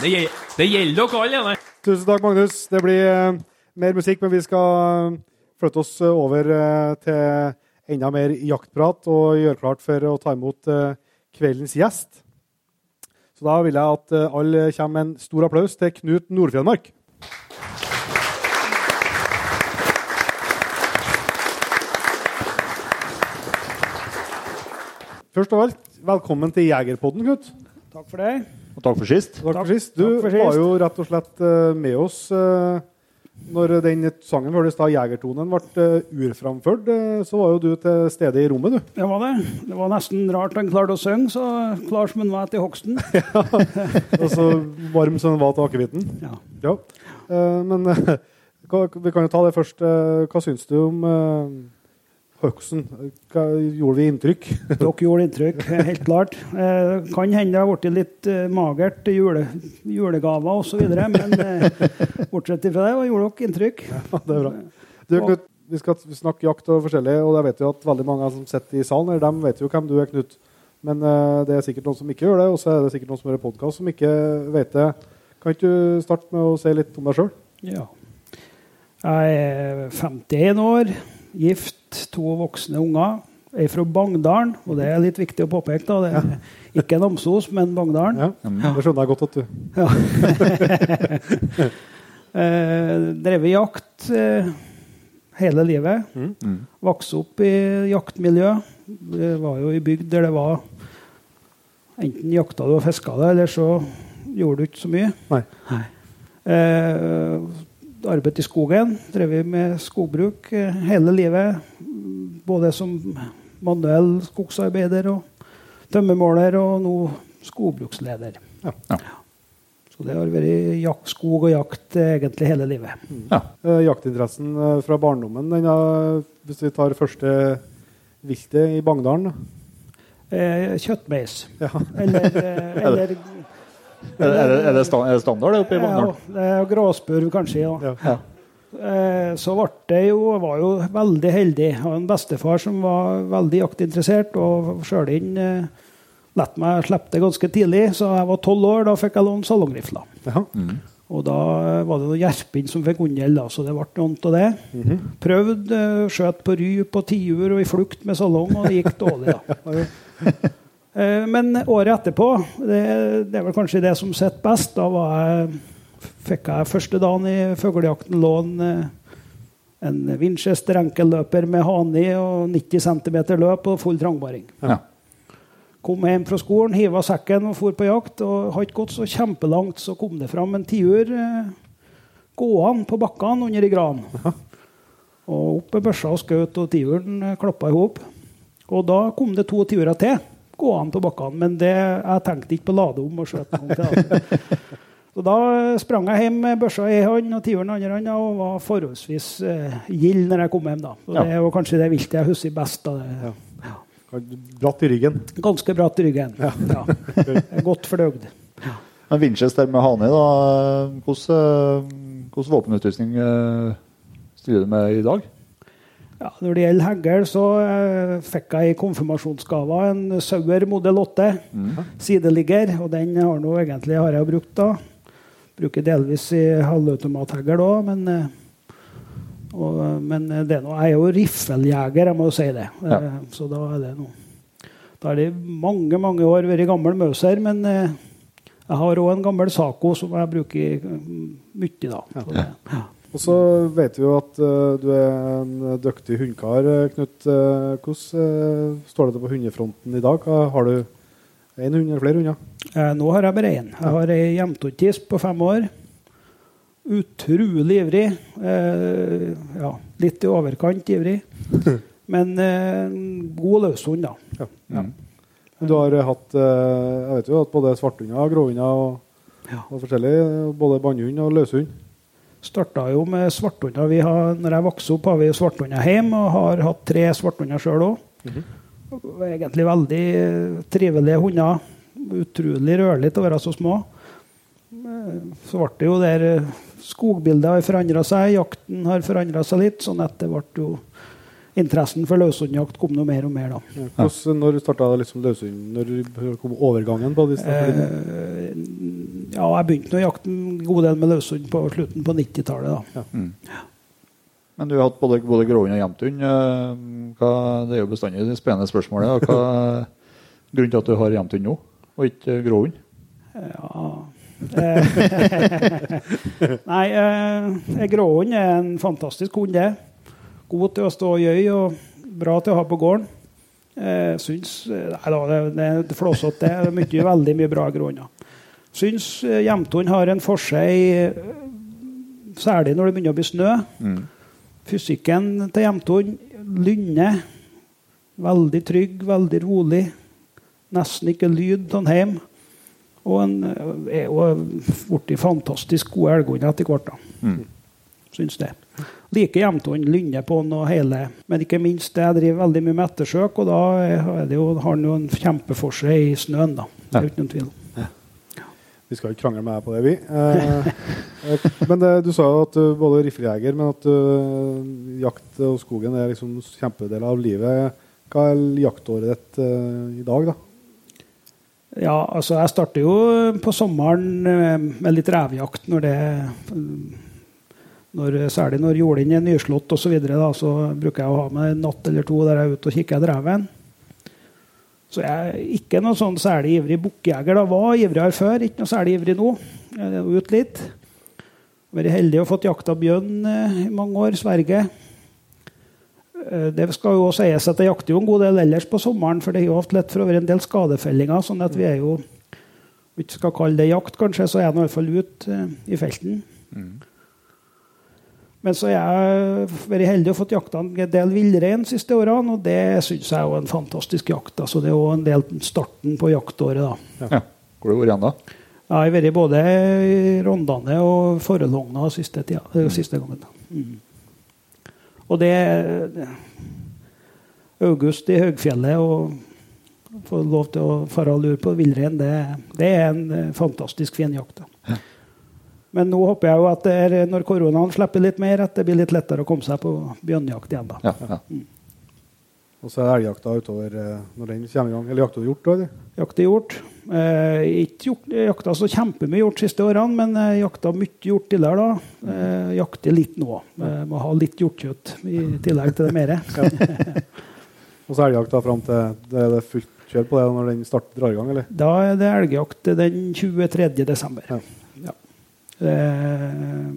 Det, gjel- det gjelder dere alle.
Tusen takk, Magnus. Det blir, eh, mer musikk, men vi skal flytte oss over eh, til enda mer jaktprat og gjøre klart for å ta imot eh, kveldens gjest. Så da vil jeg at eh, alle kommer med en stor applaus til Knut Nordfjellmark. Først av alt, velkommen til Jegerpodden, Knut.
Takk for det.
Og takk for sist.
Takk for sist. Du
takk for sist.
var jo rett og slett eh, med oss eh, når den sangen hørtes da Jegertonen ble eh, urframført. eh, Så var jo du til stede i rommet, du.
Det var det. Det var nesten rart han klarte å synge, så klar som han var etter hogsten.
Og så varm som han var til akevitten.
Ja.
Ja. Eh, Men vi kan jo ta det først. Hva syns du om Hva Gjorde vi inntrykk?
Dere gjorde inntrykk, helt klart. Eh, kan hende det har blitt litt eh, magert jule, julegaver osv., men eh, bortsett fra det gjorde dere inntrykk.
Ja, det er bra. Du, Knut, vi skal snakke jakt og forskjellig, og jeg vet jo at veldig mange som sitter i salen, de vet jo hvem du er, Knut. Men eh, det er sikkert noen som ikke gjør det, og så er det sikkert noen som hører podkast som ikke vet det. Kan ikke du starte med å si litt om deg sjøl?
Ja. Jeg er 51 år, gift, to voksne unger. Jeg er fra Bangdalen, og det er litt viktig å påpeke. da. Det er ikke Namsos, men Bangdalen.
Ja. Det skjønner jeg godt at du
Ja. eh, drevet jakt eh, hele livet.
Mm.
Vokste opp i jaktmiljø. Det var jo i bygd der det var Enten jakta du og fiska det, eller så gjorde du ikke så mye.
Nei.
Eh, arbeid i skogen. Drevet med skogbruk eh, hele livet. Både som manuell skogsarbeider og tømmermåler, og nå skogbruksleder.
Ja.
Ja.
Så det har vært jakt, skog og jakt eh, egentlig hele livet.
Ja. Jaktinteressen eh, fra barndommen, den er, hvis vi tar første viltet i Bangdalen da.
Eh, kjøttmeis.
ja.
Eller, eller
Er, er, det, er, det sta- det standard det oppe i
ja, det er gråspurv, kanskje. Ja.
Ja.
Eh, så ble det jo, var jo veldig heldig. Jeg har en bestefar som var veldig jaktinteressert, og sjøl inn eh, lot meg slippe det ganske tidlig. Så jeg var tolv år, da fikk jeg låne salongrifla.
Ja.
Og da eh, var det noen gjerping som fikk unngjeld, så det ble noe av det. Prøvd, eh, skjøt på ry, på tiur og i flukt med salong, og det gikk dårlig, da. Eh, Men året etterpå, det, det er vel kanskje det som sitter best, da var jeg, fikk jeg første dagen i fuglejakten lån eh, en Winchester enkelløper med hane i og 90 cm løp og full trangbaring.
Ja.
Kom hjem fra skolen, hiva sekken og for på jakt. og Har ikke gått så kjempelangt, så kom det fram en tiur eh, gående på bakkene under i gran. Og opp med børsa og skjøt, og tiuren klappa i hop. Og da kom det to tiurer til gående på bakkene, men det, jeg tenkte ikke på å lade om og skjøte noen til. da. Så da eh, sprang jeg hjem med børsa i hånd og tiuren i andre hånda og var forholdsvis eh, gild når jeg kom hjem. da. Og
Ja.
Det var kanskje det viltet jeg husker best. da. Det,
Bratt i ryggen.
Ganske bratt i ryggen. Ja. Godt fordøyd.
Men Winchester med hane, da. Hvordan, eh, hvordan våpenutrustning eh, stiller du med i dag?
Ja, når det gjelder hegl, så eh, fikk jeg i konfirmasjonsgave en Sauer modell 8 sideligger. Og den har nå egentlig har jeg brukt da. Bruker delvis i halvautomathegl òg, men eh, og, men det er noe, jeg er jo riffeljeger, jeg må jo si det.
Ja.
Eh, Så da er det noe Da har det mange mange år vært gammel Mauser, men eh, jeg har òg en gammel Saco som jeg bruker mm, mye. da. Ja.
Og så vet vi jo at uh, du er en dyktig hundekar, eh, Knut. Uh, hvordan uh, står det til på hundefronten i dag? Har du én hund eller flere hunder?
Eh, nå har jeg bare én. Jeg har ei jevntotisp på fem år. Utrolig ivrig. Eh, ja, litt i overkant ivrig. Men eh, god løshund, da.
Mm.
Du har hatt eh, jeg vet jo at både svarthunder, gråhunder og,
Ja.
og forskjellig. Både bannhund og løshund.
Starta jo med svarthunder. Vi har, når jeg vokste opp, har vi svarthunder hjemme og har hatt tre svarthunder sjøl òg. Egentlig veldig trivelige hunder. Utrolig rørlig til å være så små. Eh, Så ble det jo der eh, Skogbildet har forandra seg, jakten har forandra seg litt. sånn at det ble jo Interessen for løshundjakt kom noe mer og mer, da.
Ja. Hvordan, når starta liksom løshund? Når kom overgangen på disse?
Eh, ja, jeg begynte å jakte en god del med løshund på slutten på 90-tallet. da.
Ja.
Mm. Men du har hatt både, både Gråhund og Jämthund. eh, Det er jo bestandig det spennende spørsmålet. Hva er grunnen til at du har Jämthund nå, og ikke Gråhund?
Ja eh, Nei, eh, gråhund er en fantastisk hund, det. God til å stå i øy og bra til å ha på gården. Eh, syns Nei da, det, det er flåsete. Det er mye, veldig mye bra grunner. Syns hjemtun har en forseg, eh, særlig når det begynner å bli snø. Fysikken til hjemtun lynner. Veldig trygg, veldig rolig. Nesten ikke lyd av hjem. Og en eh, er jo blitt fantastisk gode elghunder etter hvert. da. Syns det. Like Jämthund lynne på han og hele. Men ikke minst, jeg driver veldig mye med ettersøk, og da det jo, har han jo en kjempeforse i snøen. da. Det er jo ikke noen tvil.
Vi skal ikke krangle med deg på det, vi. Eh, eh, men det, du sa jo at du både er riflejeger, men at uh, jakt og skogen er liksom kjempedel av livet. Hva er jaktåret ditt uh, i dag, da?
Ja, altså jeg starter jo på sommeren eh, med litt revejakt når det når, Særlig når jordene er nyslått osv. Så, videre, så bruker jeg å ha med en natt eller to der jeg er ute og kikker etter reven. Så jeg er ikke noe sånn særlig ivrig bukkjeger. Var ivrigere før, ikke noe særlig ivrig nå. Jeg er ute litt. Vært heldig og fått jakta bjørn eh, i mange år. Sverige. Eh, Det skal jo sies at jeg jakter jo en god del ellers på sommeren, for det er jo ofte lett for å være en del skadefellinger. sånn at vi er jo vi skal kalle det jakt, kanskje, så er jeg i hvert fall ute eh, i felten. Men så har jeg vært heldig og fått jakta en del villrein de siste årene, og det syns jeg er jo en fantastisk jakt. Altså, det er òg en del starten på jaktåret. da.
Ja. Hvor har du vært da?
Jeg har vært både i Rondane og Forelogna siste, tida, eh, siste gangen. Mm. Og det det- August i høgfjellet og få lov til å fare og lure på villrein, det, det er en eh, fantastisk fin jakt. da. Men nå håper jeg jo at det er, når koronaen slipper litt mer, at det blir litt lettere å komme seg på bjørnjakt igjen. da.
Ja, ja.
Og så er det elgjakta utover eh, når den kommer i gang. Eller jakta da? eller?
Jakt er gjort. Eh, ikke gjort, jakta så kjempemye gjort de siste årene, men eh, jakta mye gjort tidligere. da. Eh, jakter litt nå. Eh, må ha litt hjortkjøtt i tillegg til det mere.
Og så elgjakta fram til det er det fullt kjør på det når den starter drar i gang, eller?
Da er det elgjakt den 23. desember.
Ja.
Ja. Eh,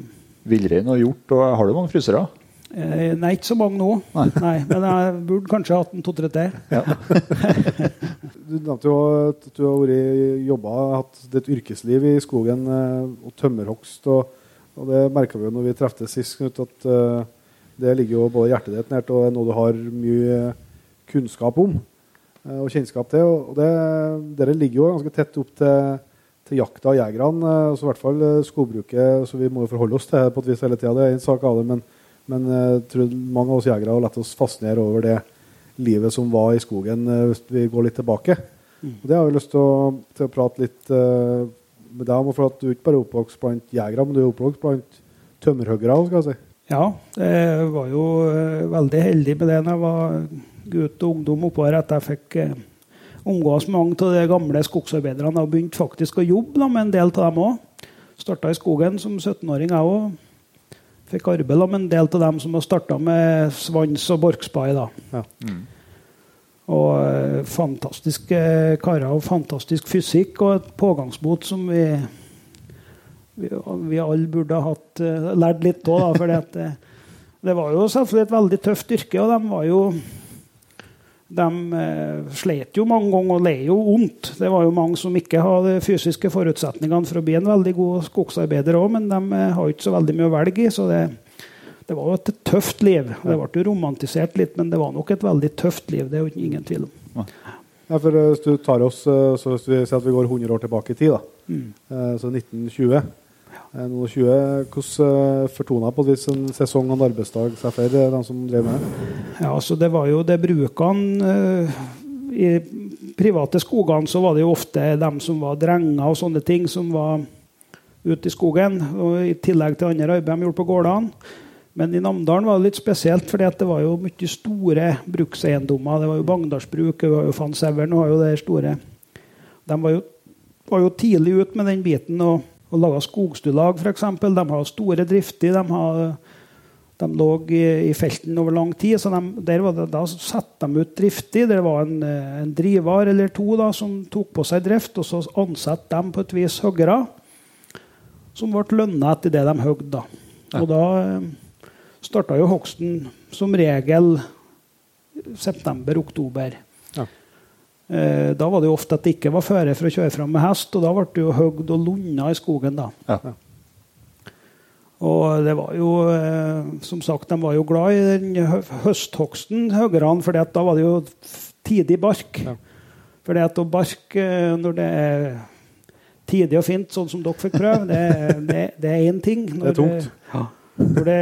Villrein og hjort. Og har du mange frysere?
eh, nei, ikke så mange nå. Nei. men jeg burde kanskje hatt en to-tre til.
Du nevnte jo at du har vært jobba, hatt et yrkesliv i skogen eh, og tømmerhogst. Og, og det merka vi jo når vi treftes sist, Knut, at uh, det ligger jo både hjertet ditt nært og er noe du har mye kunnskap om eh, og kjennskap til. Og det, dere ligger jo ganske tett opp til, til jakta og jegerne, Altså, så i hvert fall eh, skogbruket. Så vi må jo forholde oss til det på et vis hele tida. Det er en sak av det, men, men eh, jeg tror mange av oss jegere har latt oss fascinere over det livet som var i skogen, eh, hvis vi går litt tilbake. Og Det har vi lyst til å, til å prate litt uh, med deg om, for at du ikke bare er oppvokst blant jegere, men du er oppvokst blant tømmerhoggere. skal jeg si.
Ja, jeg var jo eh, veldig heldig med det når jeg var gutt og ungdom oppover, at jeg fikk eh, omgås mange av de gamle skogsarbeiderne og begynte faktisk å jobbe da, med en del av dem òg. Starta i skogen som 17-åring, jeg òg. Fikk arbeid da, med en del av dem som har starta med svans og borkspai. da.
Ja.
Og eh, fantastiske karer og fantastisk fysikk og et pågangsmot som vi vi, vi alle burde ha hatt, eh, lært litt av. For det, det var jo selvfølgelig et veldig tøft yrke, og de var jo de eh, slet jo mange ganger og lei jo vondt. Det var jo mange som ikke hadde fysiske forutsetningene for å bli en veldig god skogsarbeider òg, men de eh, har ikke så veldig mye å velge i. så det det var jo et tøft liv. Det ble jo romantisert litt, men det var nok et veldig tøft liv. Det er jo ingen tvil om.
Ja, for eh, Hvis du tar oss, så hvis vi sier at vi går 100 år tilbake i tid, da.
Mm.
Så 1920. Eh, noen 20, Hvordan eh, fortona på et en sesong og en arbeidsdag seg for de som drev med det?
Ja, altså det var jo det brukene eh, I private skogene så var det jo ofte dem som var drenger og sånne ting, som var ute i skogen. Og I tillegg til andre arbeid de gjorde på gårdene. Men i Namdalen var det litt spesielt, fordi det var jo mye store brukseiendommer. Det var jo Bagndalsbruk, det var jo jo det store. De var jo, var jo tidlig ute med den biten og, og laga skogstuelag, f.eks. De har store drifter. De har De lå i, i felten over lang tid, så de, det, da satte de ut driftig. Det var en, en driver eller to da, som tok på seg drift, og så ansatte de på et vis hoggere som ble lønna etter det de hogde. Da. Og da eh, starta jo hogsten som regel september-oktober.
Ja.
Eh, da var det jo ofte at det ikke var føre for å kjøre fram med hest, og da ble det jo hogd og lunda i skogen. da.
Ja.
Og det var jo, eh, som sagt, de var jo glad i den hø- høsthogsten, høgerne, for da var det jo tidig bark.
Ja.
For det å barke eh, når det er tidig og fint, sånn som dere fikk prøve, det, det, det er én ting.
Det er tungt.
Når det,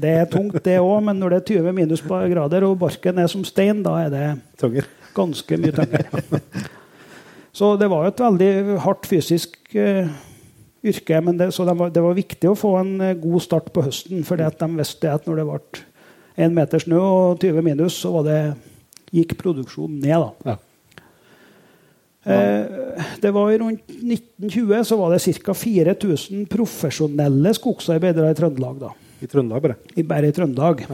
det er tungt, det òg, men når det er 20 minusgrader og barken er som stein, da er det
Tønger.
Ganske mye tyngre. Så det var jo et veldig hardt fysisk uh, yrke. Men det, så det var, det var viktig å få en eh, god start på høsten. For de visste at når det ble én meter snø og 20 minus, så var det, gikk produksjonen ned. da.
Ja.
Eh, det var Rundt 1920 så var det ca. 4000 profesjonelle skogsarbeidere i Trøndelag. da.
I Trøndelag, bare.
I, bare i Trøndelag.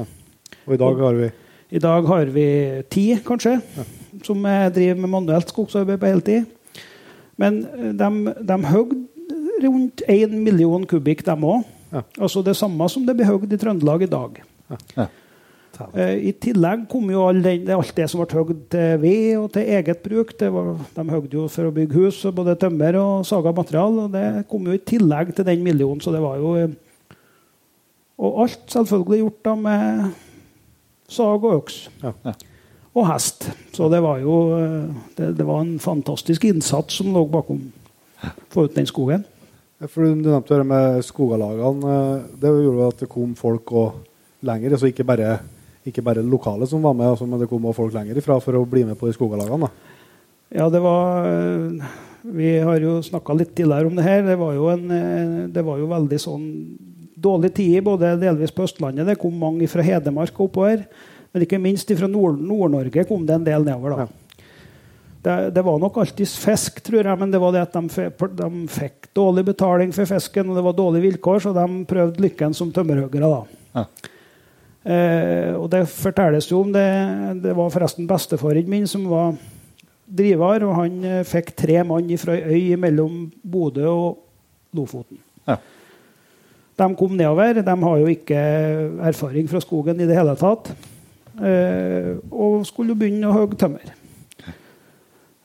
Og i dag har vi
I dag har vi ti, kanskje, som driver med manuelt skogsarbeid på heltid. Men eh, de, de høgde rundt 1 million kubikk, dem òg.
Ja.
Altså det samme som det blir høgd i Trøndelag i dag.
Ja.
Eh, I tillegg kom jo all den, alt det som ble høgd til ved og til eget bruk. Det var, de høgde jo for å bygge hus, både tømmer og saga material. og Det kom jo i tillegg til den millionen, så det var jo eh, Og alt selvfølgelig gjort da med sag og øks.
Ja.
Og hest. Så det var jo eh, det, det var en fantastisk innsats som lå bakom ut den skogen.
For Du nevnte det med skogalagene. eh, Det gjorde at det kom folk og lenger, altså ikke bare, ikke bare lokale som var med, altså, men det kom også folk lenger ifra for å bli med på de skogalagene.
Ja, det var eh, Vi har jo snakka litt tidligere om det her. Det var jo, en, det var jo veldig sånn dårlig tid, både delvis på Østlandet. Det kom mange fra Hedmark oppover. Men ikke minst fra Nord- Nord-Norge kom det en del nedover. da. Det, det var nok alltids fisk, tror jeg, men det var det at de, de fikk dårlig betaling for fisken, og det var dårlige vilkår, så de prøvde lykken som tømmerhoggere.
Ja.
Eh, og det fortelles jo om det Det var forresten bestefaren min som var driver, og han eh, fikk tre mann fra ei øy mellom Bodø og Lofoten.
Ja.
De kom nedover. De har jo ikke erfaring fra skogen i det hele tatt. Eh, og skulle begynne å hogge tømmer.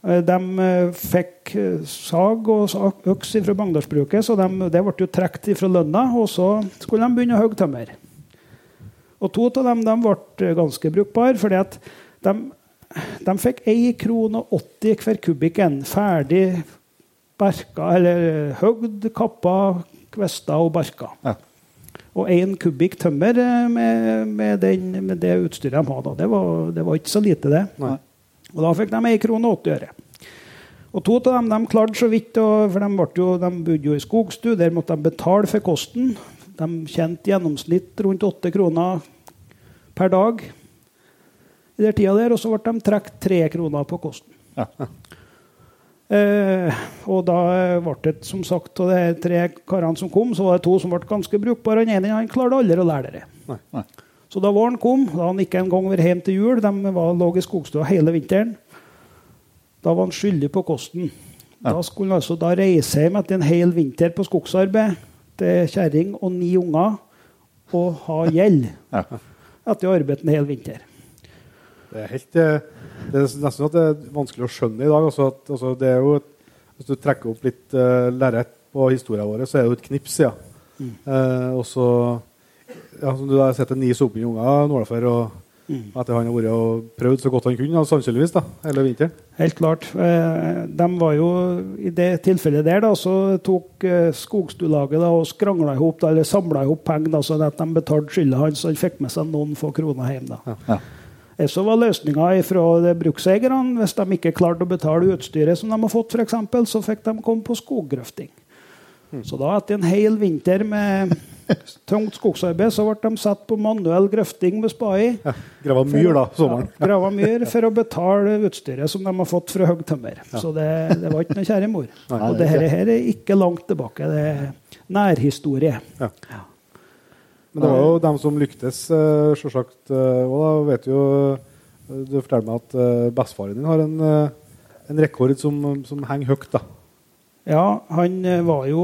Eh, De eh, fikk sag og øks fra Bagndalsbruket, så de, det ble jo trukket fra lønna. Og så skulle de begynne å hogge tømmer. Og to av dem de ble ganske brukbare, fordi at de, de fikk 1 krone 80 hver kubikken ferdig berka, eller høgd, kappa, kvesta og barka.
Ja.
Og én kubikk tømmer eh, med, med, den, med det utstyret de hadde. Det var, det var ikke så lite, det.
Nei.
Og da fikk de 1 krone og 80 øre. Og to av dem de klarte så vidt, for de, jo, de bodde jo i skogstu. Der måtte de betale for kosten. De tjente gjennomsnitt rundt 8 kroner per dag i den tida der. Og så ble de trukket 3 kroner på kosten.
Ja.
Eh, og da ble det, som sagt, av de tre karene som kom, så var det to som ble ganske brukbare. Han ene han klarte aldri å lære det.
Nei.
Nei.
Så da våren kom, da han ikke engang var hjem til jul, de var, lå i skogstua hele vinteren, da var han skyldig på kosten.
Ja.
Da skulle han altså da reise hjem etter en hel vinter på skogsarbeid til kjerring og ni unger og ha gjeld
Ja.
etter å ha arbeidet en hel vinter.
Det er, helt, eh, det er nesten sånn at det er vanskelig å skjønne i dag. Altså at, altså det er jo et, hvis du trekker opp litt uh, lerret på historien vår, så er det jo et knips. Ja. Eh, og så ja, som du har sett en ni sopende unger nå før, mm. etter han har vært og prøvd så godt han kunne, ja, sannsynligvis, da, hele vinteren.
Helt klart. Eh, de var jo, I det tilfellet der da, så tok eh, Skogstulaget da, og skrangla ihop, da, eller samla ihop penger, da, sånn at de betalte skylda hans, så han fikk med seg noen få kroner hjem. da.
Ja.
Eh, Så var løsninga fra brukseierne hvis de ikke klarte å betale utstyret som de har fått, for eksempel, så fikk de komme på skoggrøfting. Så da, etter en hel vinter med tungt skogsarbeid, så ble de satt på manuell grøfting med spai.
Ja, Grava myr, da, sommeren.
Ja, grava myr for å betale utstyret som de har fått fra Høg tømmer. Så det, det var ikke noe kjære mor.
Nei,
og det her, her er ikke langt tilbake. Det er nærhistorie.
Ja. Men det var jo dem som lyktes, uh, selvsagt. Uh, og da vet du jo uh, Du forteller meg at uh, bestefaren din har en, uh, en rekord som, som henger høyt. da.
Ja, han eh, var jo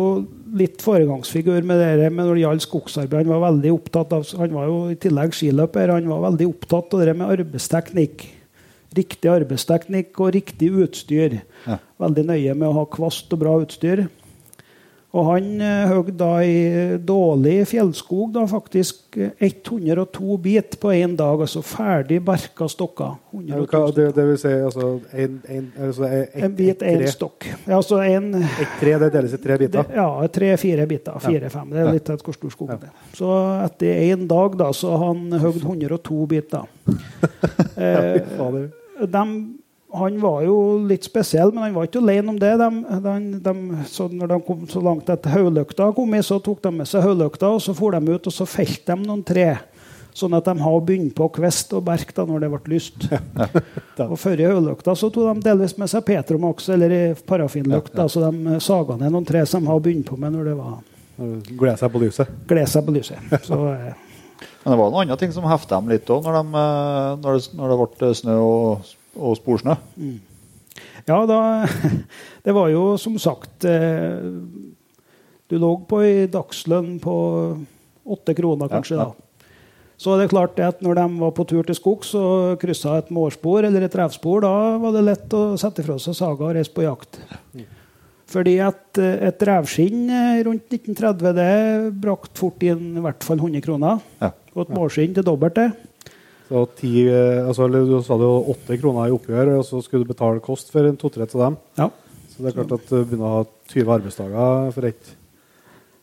litt foregangsfigur med det men når det gjaldt skogsarbeid. Han var veldig opptatt av, han var jo i tillegg skiløper. Han var veldig opptatt av det med arbeidsteknikk. Riktig arbeidsteknikk og riktig utstyr.
Ja.
Veldig nøye med å ha kvast og bra utstyr. Og han hogg da i dårlig fjellskog da faktisk eh, 102 bit på én dag. Altså ferdig barka stokker.
Ja, hva- det, det vil si altså, en, en, altså, et,
En bit, én stokk. Ja, altså en,
Et tre det deles i tre
det,
biter.
ja, tre-fire biter. Fire-fem. Det er litt etter hvor stor skogen er. Så etter én dag da, så han hogd 102 biter. Eh,
Fader.
Han var jo litt spesiell, men han var ikke alene om det. De, de, de, så når de kom så langt at hodelykta kom i, så tok de med seg hodelykta og så for de ut og så felte de noen tre. Sånn at de har begynt på kvist og berk da når det ble lyst. og Før i så tok de delvis med seg petromax eller i Ja, ja. Så de saga ned noen tre som de har begynt på med når det var
Gleder seg på lyset.
glede seg på lyset. Så, eh,
Men det var noen andre ting som hefta dem litt òg, når, de, eh, når, det- når det ble snø og, og sporsnø.
Ja, da Det var jo som sagt eh, Du lå på ei dagslønn på åtte kroner, kanskje.
Ja, ja.
da. Så det er klart at når de var på tur til skogs og kryssa et mårspor eller et revspor, da var det lett å sette fra seg saga og reise på jakt. Fordi at eh, et revskinn eh, rundt 1930 det brakte fort inn i hvert fall 100 kroner.
Ja.
Og et mårskinn til dobbelt det.
Så ti, eh, altså, eller du sa det jo åtte kroner i oppgjør, og så skulle du betale kost for en to-tre av dem.
Ja.
Så det er klart at du begynner å ha 20 arbeidsdager for ett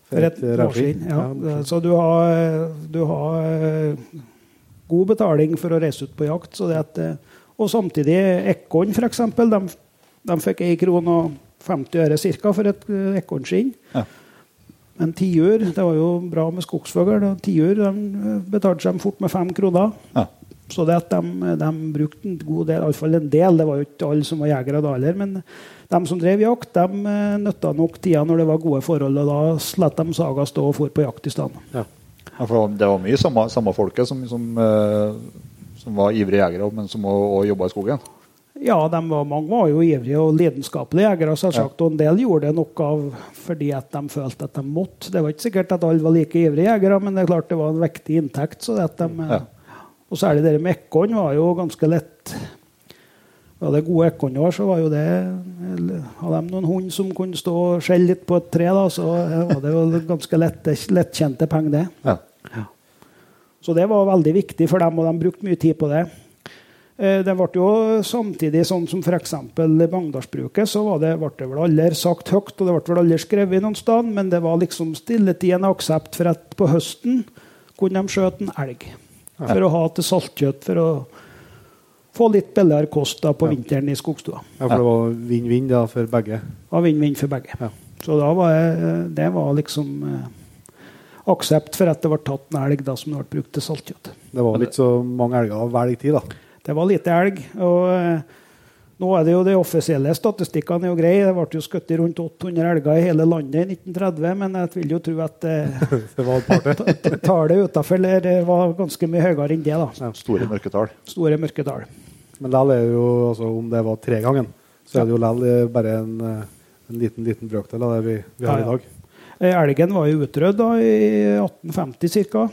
For et
eh, revskinn.
mårskinn. Ja. Så du har, du har eh, god betaling for å reise ut på jakt. Så det at, eh, og samtidig ekorn, f.eks. De, de fikk 1 krone og 50 øre cirka for et eh, ekornskinn.
Ja.
Men tiur, det var jo bra med skogsfugl. og Tiur eh, betalte seg fort med fem kroner.
Ja.
Så det at de, de brukte en god del, iallfall en del, det var jo ikke alle som var jegere da heller, men de som drev jakt, de eh, nytta nok tida når det var gode forhold, og da lot de saga stå og for på jakt i stedet.
Ja, for det var mye samme, samme folket som, som, eh, som var ivrige jegere, men som òg jobba i skogen.
Ja, de var, mange var jo ivrige og lidenskapelige jegere, selvsagt, og en del gjorde det nok av fordi at de følte at de måtte. Det var ikke sikkert at alle var like ivrige jegere, men det er klart det var en viktig inntekt. så det at de...
Ja.
Og særlig det med ekorn var jo ganske lett. Var det gode ekornår, så var jo det Hadde de noen hund som kunne stå og skjelle litt på et tre, da, så var det jo ganske lett, lettkjente penger, det.
Ja.
Så det var veldig viktig for dem, og de brukte mye tid på det. Eh, Det ble jo samtidig sånn som f.eks. Bagndalsbruket, så var det, ble det vel aldri sagt høyt, og det ble vel aldri skrevet noen sted, men det var liksom stilltid en aksept for at på høsten kunne de skjøte en elg. For å ha til saltkjøtt, for å få litt billigere kost da på vinteren i skogstua.
Ja, for det var vinn-vinn da, for begge.
Ja, vinn-vinn for begge.
Ja.
Så da var jeg, det var liksom eh, aksept for at det var tatt en elg da, som ble brukt til saltkjøtt.
Det var litt så mange elger å velge tid, da.
Det var lite elg. og eh, nå er det jo De offisielle statistikkene er jo greie. Det ble jo skutt rundt 800 elger i hele landet i 1930, men jeg vil jo tro at eh, tallet utafor var ganske mye høyere enn det. da.
Store mørketall.
Store mørketall.
Men likevel er det jo, altså, om det var tre gangen, så er det jo likevel bare en, eh, en liten liten brøkdel av det vi, vi har
Ja, ja.
i dag.
Eh, Elgen var jo utrydda i 1850 ca.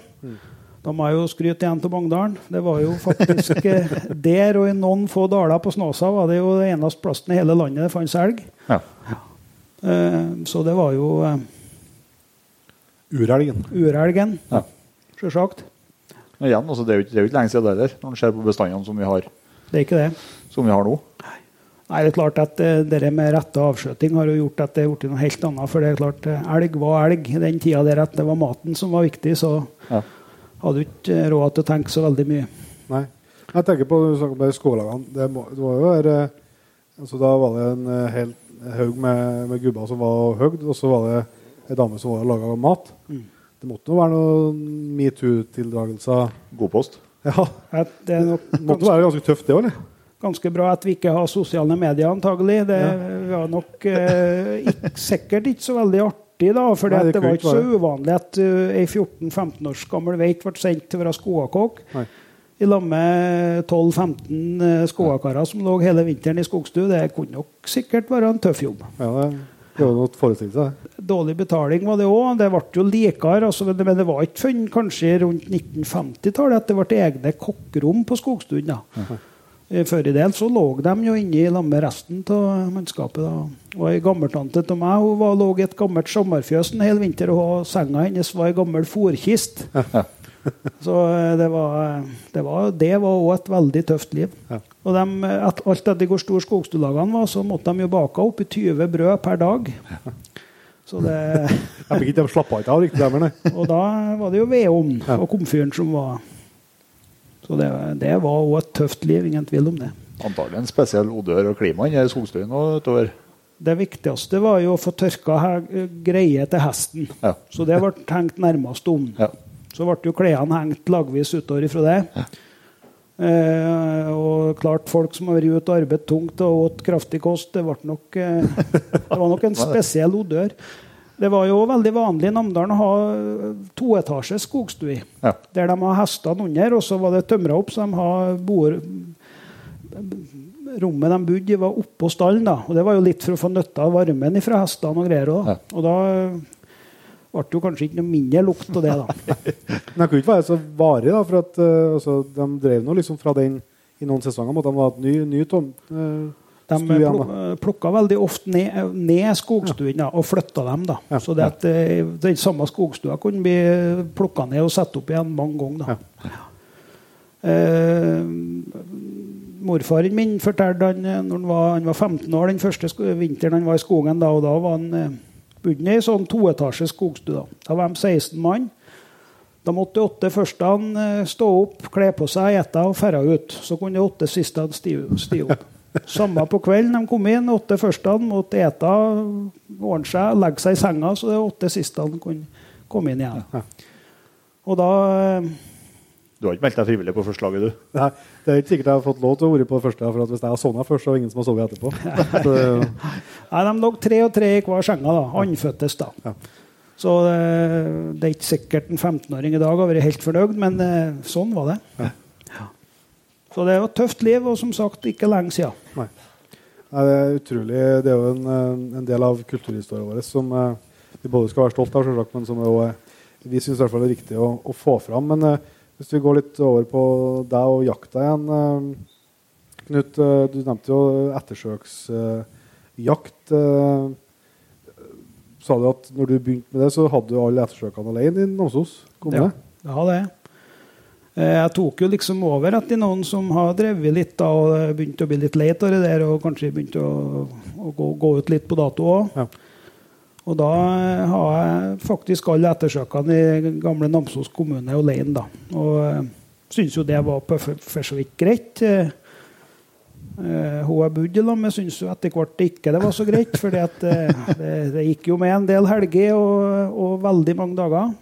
Da må jeg jo skryte igjen til Bangdalen Det var jo faktisk eh, der og i noen få daler på Snåsa var det jo det eneste plassen i hele landet det fantes elg.
Ja.
Eh, Så det var jo eh,
Urelgen.
urelgen,
Ja.
sjølsagt.
Men igjen, altså, det, er jo ikke, det er jo ikke lenge siden det heller, når en ser på bestandene som vi har,
Det er ikke det.
som vi har nå.
Nei, det er klart at eh, det med rette avskjøting har jo gjort at det er blitt noe helt annet. For det er klart, elg var elg. I den tida der at det var maten som var viktig, så
Ja.
Hadde du ikke råd til å tenke så veldig mye.
Nei. Jeg tenker på du snakker med skolelagene. Det, må, det var jo her, altså, Da var det en eh, hel haug med, med gubber som var høgd, og så var det ei dame som var og laga mat.
Mm.
Det måtte jo være noen metoo-tildragelser.
God post.
Ja,
det er nok
måtte være ganske tøft, det òg, eller?
ganske bra at vi ikke har sosiale medier, antagelig. Det var nok eh, ikke, sikkert ikke så veldig art, artig, da. For
det
det, var
ikke
så uvanlig at uh, ei 14-15 års gammel veit ble sendt til å være skogakokk. I lag med 12-15 skoakarer som lå hele vinteren i skogstue. Det kunne nok sikkert være en tøff jobb.
Ja, det er noe seg.
Dårlig betaling var det òg. Det ble jo likere. Altså, men det- var ikke før kanskje rundt 1950-tallet at det ble egne kokkerom på skogstuen. da. Eh, Før i del så lå de jo inne i lag med resten av mannskapet. da. Og Ei gammeltante av meg hun var, lå i et gammelt sommerfjøs en hel vinter, og senga hennes var ei gammel fòrkist. Så eh, det var det var det var òg et veldig tøft liv.
Ja.
Og de, eh, at, alt etter hvor store skogstuelagene var, så måtte de jo bake opp i 20 brød per dag. Så det,
Jeg fikk ikke de slappa ikke av riktig der,
og da var det jo vedovn
Ja.
og komfyren som var Så det, det var òg et tøft liv, ingen tvil om det.
Antagelig en spesiell odør og klima i skogstuen og utover.
Det viktigste var jo å få tørka greie til hesten.
Ja.
Så det ble hengt nærmest om.
Ja.
Så ble jo klærne hengt lagvis utover ifra det. Eh, og klart folk som har vært ute og arbeidet tungt og åt kraftig kost, det, nok, eh, det var nok en spesiell odør. Det var jo veldig vanlig i Namdalen å ha toetasjes skogstue.
Ja.
Der de har hestene under, og så var det tømra opp, så de har boer, Rommet de bodde i, var oppå stallen. da, og Det var jo litt for å få nytte av varmen fra hestene og greier. også.
Ja.
Og da ble det jo kanskje ikke noe mindre lukt av det. da.
Men det kunne ikke være så varig, da, for at eh, altså, de drev nå liksom fra den i noen sesonger måtte de ha et ny, ny tom, eh,
De
da.
plukka veldig ofte ned, ned skogstuen ja. og flytta dem. da.
Ja.
Så det at eh, den samme skogstua kunne bli plukka ned og satt opp igjen mange ganger. da. Eh, morfaren min fortalte han eh, når han var, han var 15 år den første vinteren han var i skogen. da, og da var han eh, i sånn toetasjes skogstue. Da. var de 16 mann. De åtte første eh, stå opp, kle på seg, ete og dra ut. Så kunne de åtte siste stige sti opp. Samme på kvelden de kom inn. Åtte første måtte ete, ordne seg, legge seg i senga, så de åtte siste kunne komme inn igjen. Og da eh,
Du har ikke meldt deg frivillig på forslaget, du?
Nei, det er ikke sikkert jeg har fått lov til å være på første. For at hvis jeg har sovna først, så er det ingen som har sovet etterpå. Så,
Nei, De lå tre og tre i hver senga. da, Andføttes. da.
Ja.
Så eh, det er ikke sikkert en 15-åring i dag har vært helt fornøyd, men eh, sånn var det. Ja. Så det er jo et tøft liv, og som sagt ikke lenge siden.
Nei. Nei, det er utrolig. Det er jo en, eh, en del av kulturhistorien vår som eh, vi både skal være stolt av, selvsagt, men som også, eh, vi syns er viktig å, å få fram. Men hvis vi går litt over på deg og jakta igjen Knut, du nevnte jo ettersøksjakt. Sa du at når du begynte med det, så hadde du alle ettersøkene alene i Namsos kommune?
Ja, det. hadde Jeg tok jo liksom over etter noen som har drevet litt da, og begynt å bli litt lei av det der, og kanskje begynte å, å gå, gå ut litt på dato òg.
Ja.
Og da eh, har jeg faktisk alle ettersøkene i gamle Namsos kommune alene, da. Og uh, syns jo det var på for, så vidt greit. Eh, eh, hun jeg bodde sammen med, syntes jo etter hvert ikke det var så greit. For det, det, det gikk jo med en del helger og, og veldig mange dager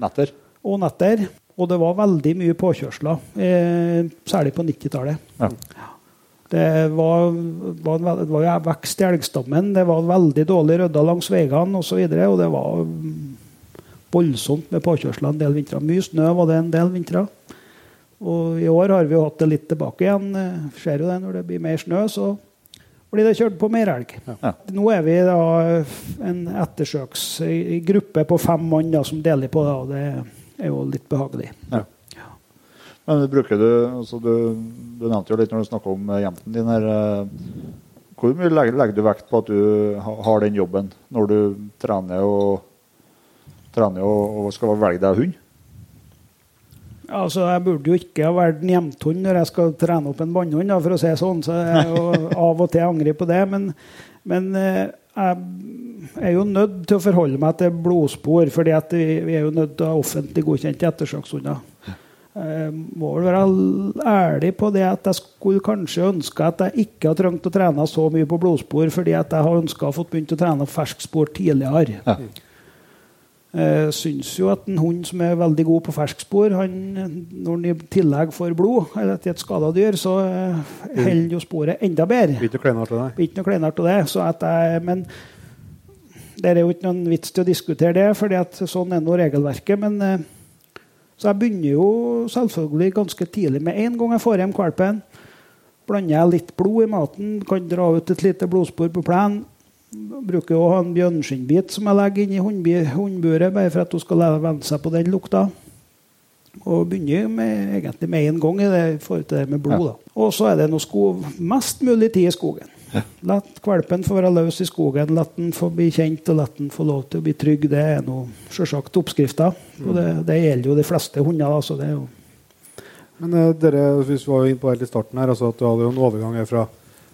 Netter?
og netter. Og det var veldig mye påkjørsler, eh, særlig på 90-tallet.
Ja.
Det var, var, det var jo vekst i elgstammen, det var veldig dårlig rydda langs veiene osv. Og, så og det var voldsomt med påkjørsler en del vintre. Mye snø var det en del vintre. Og i år har vi jo hatt det litt tilbake igjen. Eh, Ser jo det når det blir mer snø, så blir det kjørt på mer elg.
Ja.
Nå er vi da en ettersøksgruppe på fem mann da, som deler på det, og det er jo litt behagelig.
Men bruker du, altså du, du nevnte jo litt når du snakka om eh, jenten din her. eh, Hvor mye legger, legger du vekt på at du har den jobben når du trener og, trener og, og skal velge deg hund?
Altså, Jeg burde jo ikke ha vært en jevnthund når jeg skal trene opp en bannhund, for å si sånn. Så jeg er jo av og til angrer på det. Men, men eh, jeg er jo nødt til å forholde meg til blodspor, fordi vi, vi er jo nødt til å ha offentlig godkjente ettersøkshunder. Jeg må vel være ærlig på det at jeg skulle kanskje ønske at jeg ikke har trengt å trene så mye på blodspor, fordi at jeg har ønska å få begynt å trene ferskspor tidligere.
Ja.
Jeg syns jo at en hund som er veldig god på ferskspor, han, når han i tillegg får blod eller til et skada dyr, så eh, holder jo sporet enda bedre.
Blir ikke noe kleinere til
det. Så at jeg, men det er jo ikke noen vits til å diskutere det, for sånn er nå regelverket. Men eh, så jeg begynner jo selvfølgelig ganske tidlig med en gang jeg får hjem valpen. Blander jeg litt blod i maten, kan dra ut et lite blodspor på plenen. Bruker å ha en bjørneskinnbit som jeg legger inn i hundburet, bare for at hun skal venne seg på den lukta. Og begynner med, egentlig med en gang i det forhold til det med blod. Da. Og så er det noe sko mest mulig tid i skogen. La valpen få være løs i skogen, la den få bli kjent og la den få lov til å bli trygg. Det er noe selvsagt oppskrifta. Og det, det gjelder jo de fleste hunder. Altså, det er jo
Men uh, dere, hvis vi var inne på helt i starten her, altså at du hadde jo en overgang fra,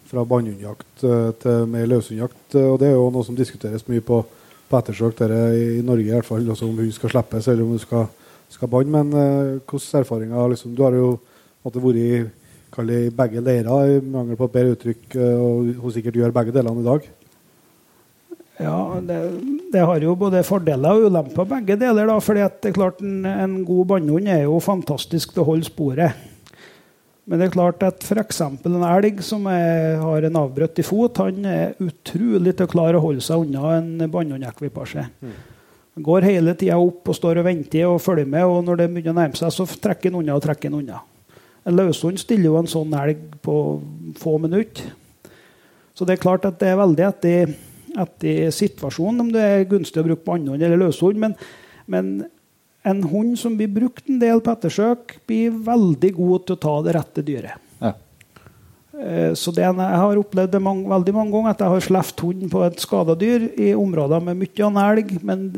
fra bannhundjakt uh, til mer løshundjakt. Uh, og Det er jo noe som diskuteres mye på, på ettersøk i, i Norge, i hvert fall, også om hund skal slippes eller om hun skal, skal banne. Men hvordan erfaringer liksom, Du har jo måte vært i kall det begge leirer, i mangel på et bedre uttrykk, eh, og hun sikkert gjør begge delene i dag.
Ja, det, det har jo både fordeler og ulemper, begge deler. da, fordi det er klart En, en god bannhund er jo fantastisk til å holde sporet. Men det er klart at f.eks. en elg som er, har en avbrutt i fot, han er utrolig til å klare å holde seg unna en bannhundekvipasje. Han går hele tida opp og står og venter og følger med, og når det begynner å nærme seg, så trekker han unna og trekker han unna. En løshund stiller jo en sånn elg på få minutter. Så det er klart at det er veldig etter, etter situasjonen om det er gunstig å bruke bannhund eller løshund. Men, men en hund som blir brukt en del på ettersøk, blir veldig god til å ta det rette dyret.
Ja.
Eh, Så det, er- jeg har opplevd det mange, veldig mange ganger at jeg har sluppet hunden på et skada dyr i områder med mye annen elg, men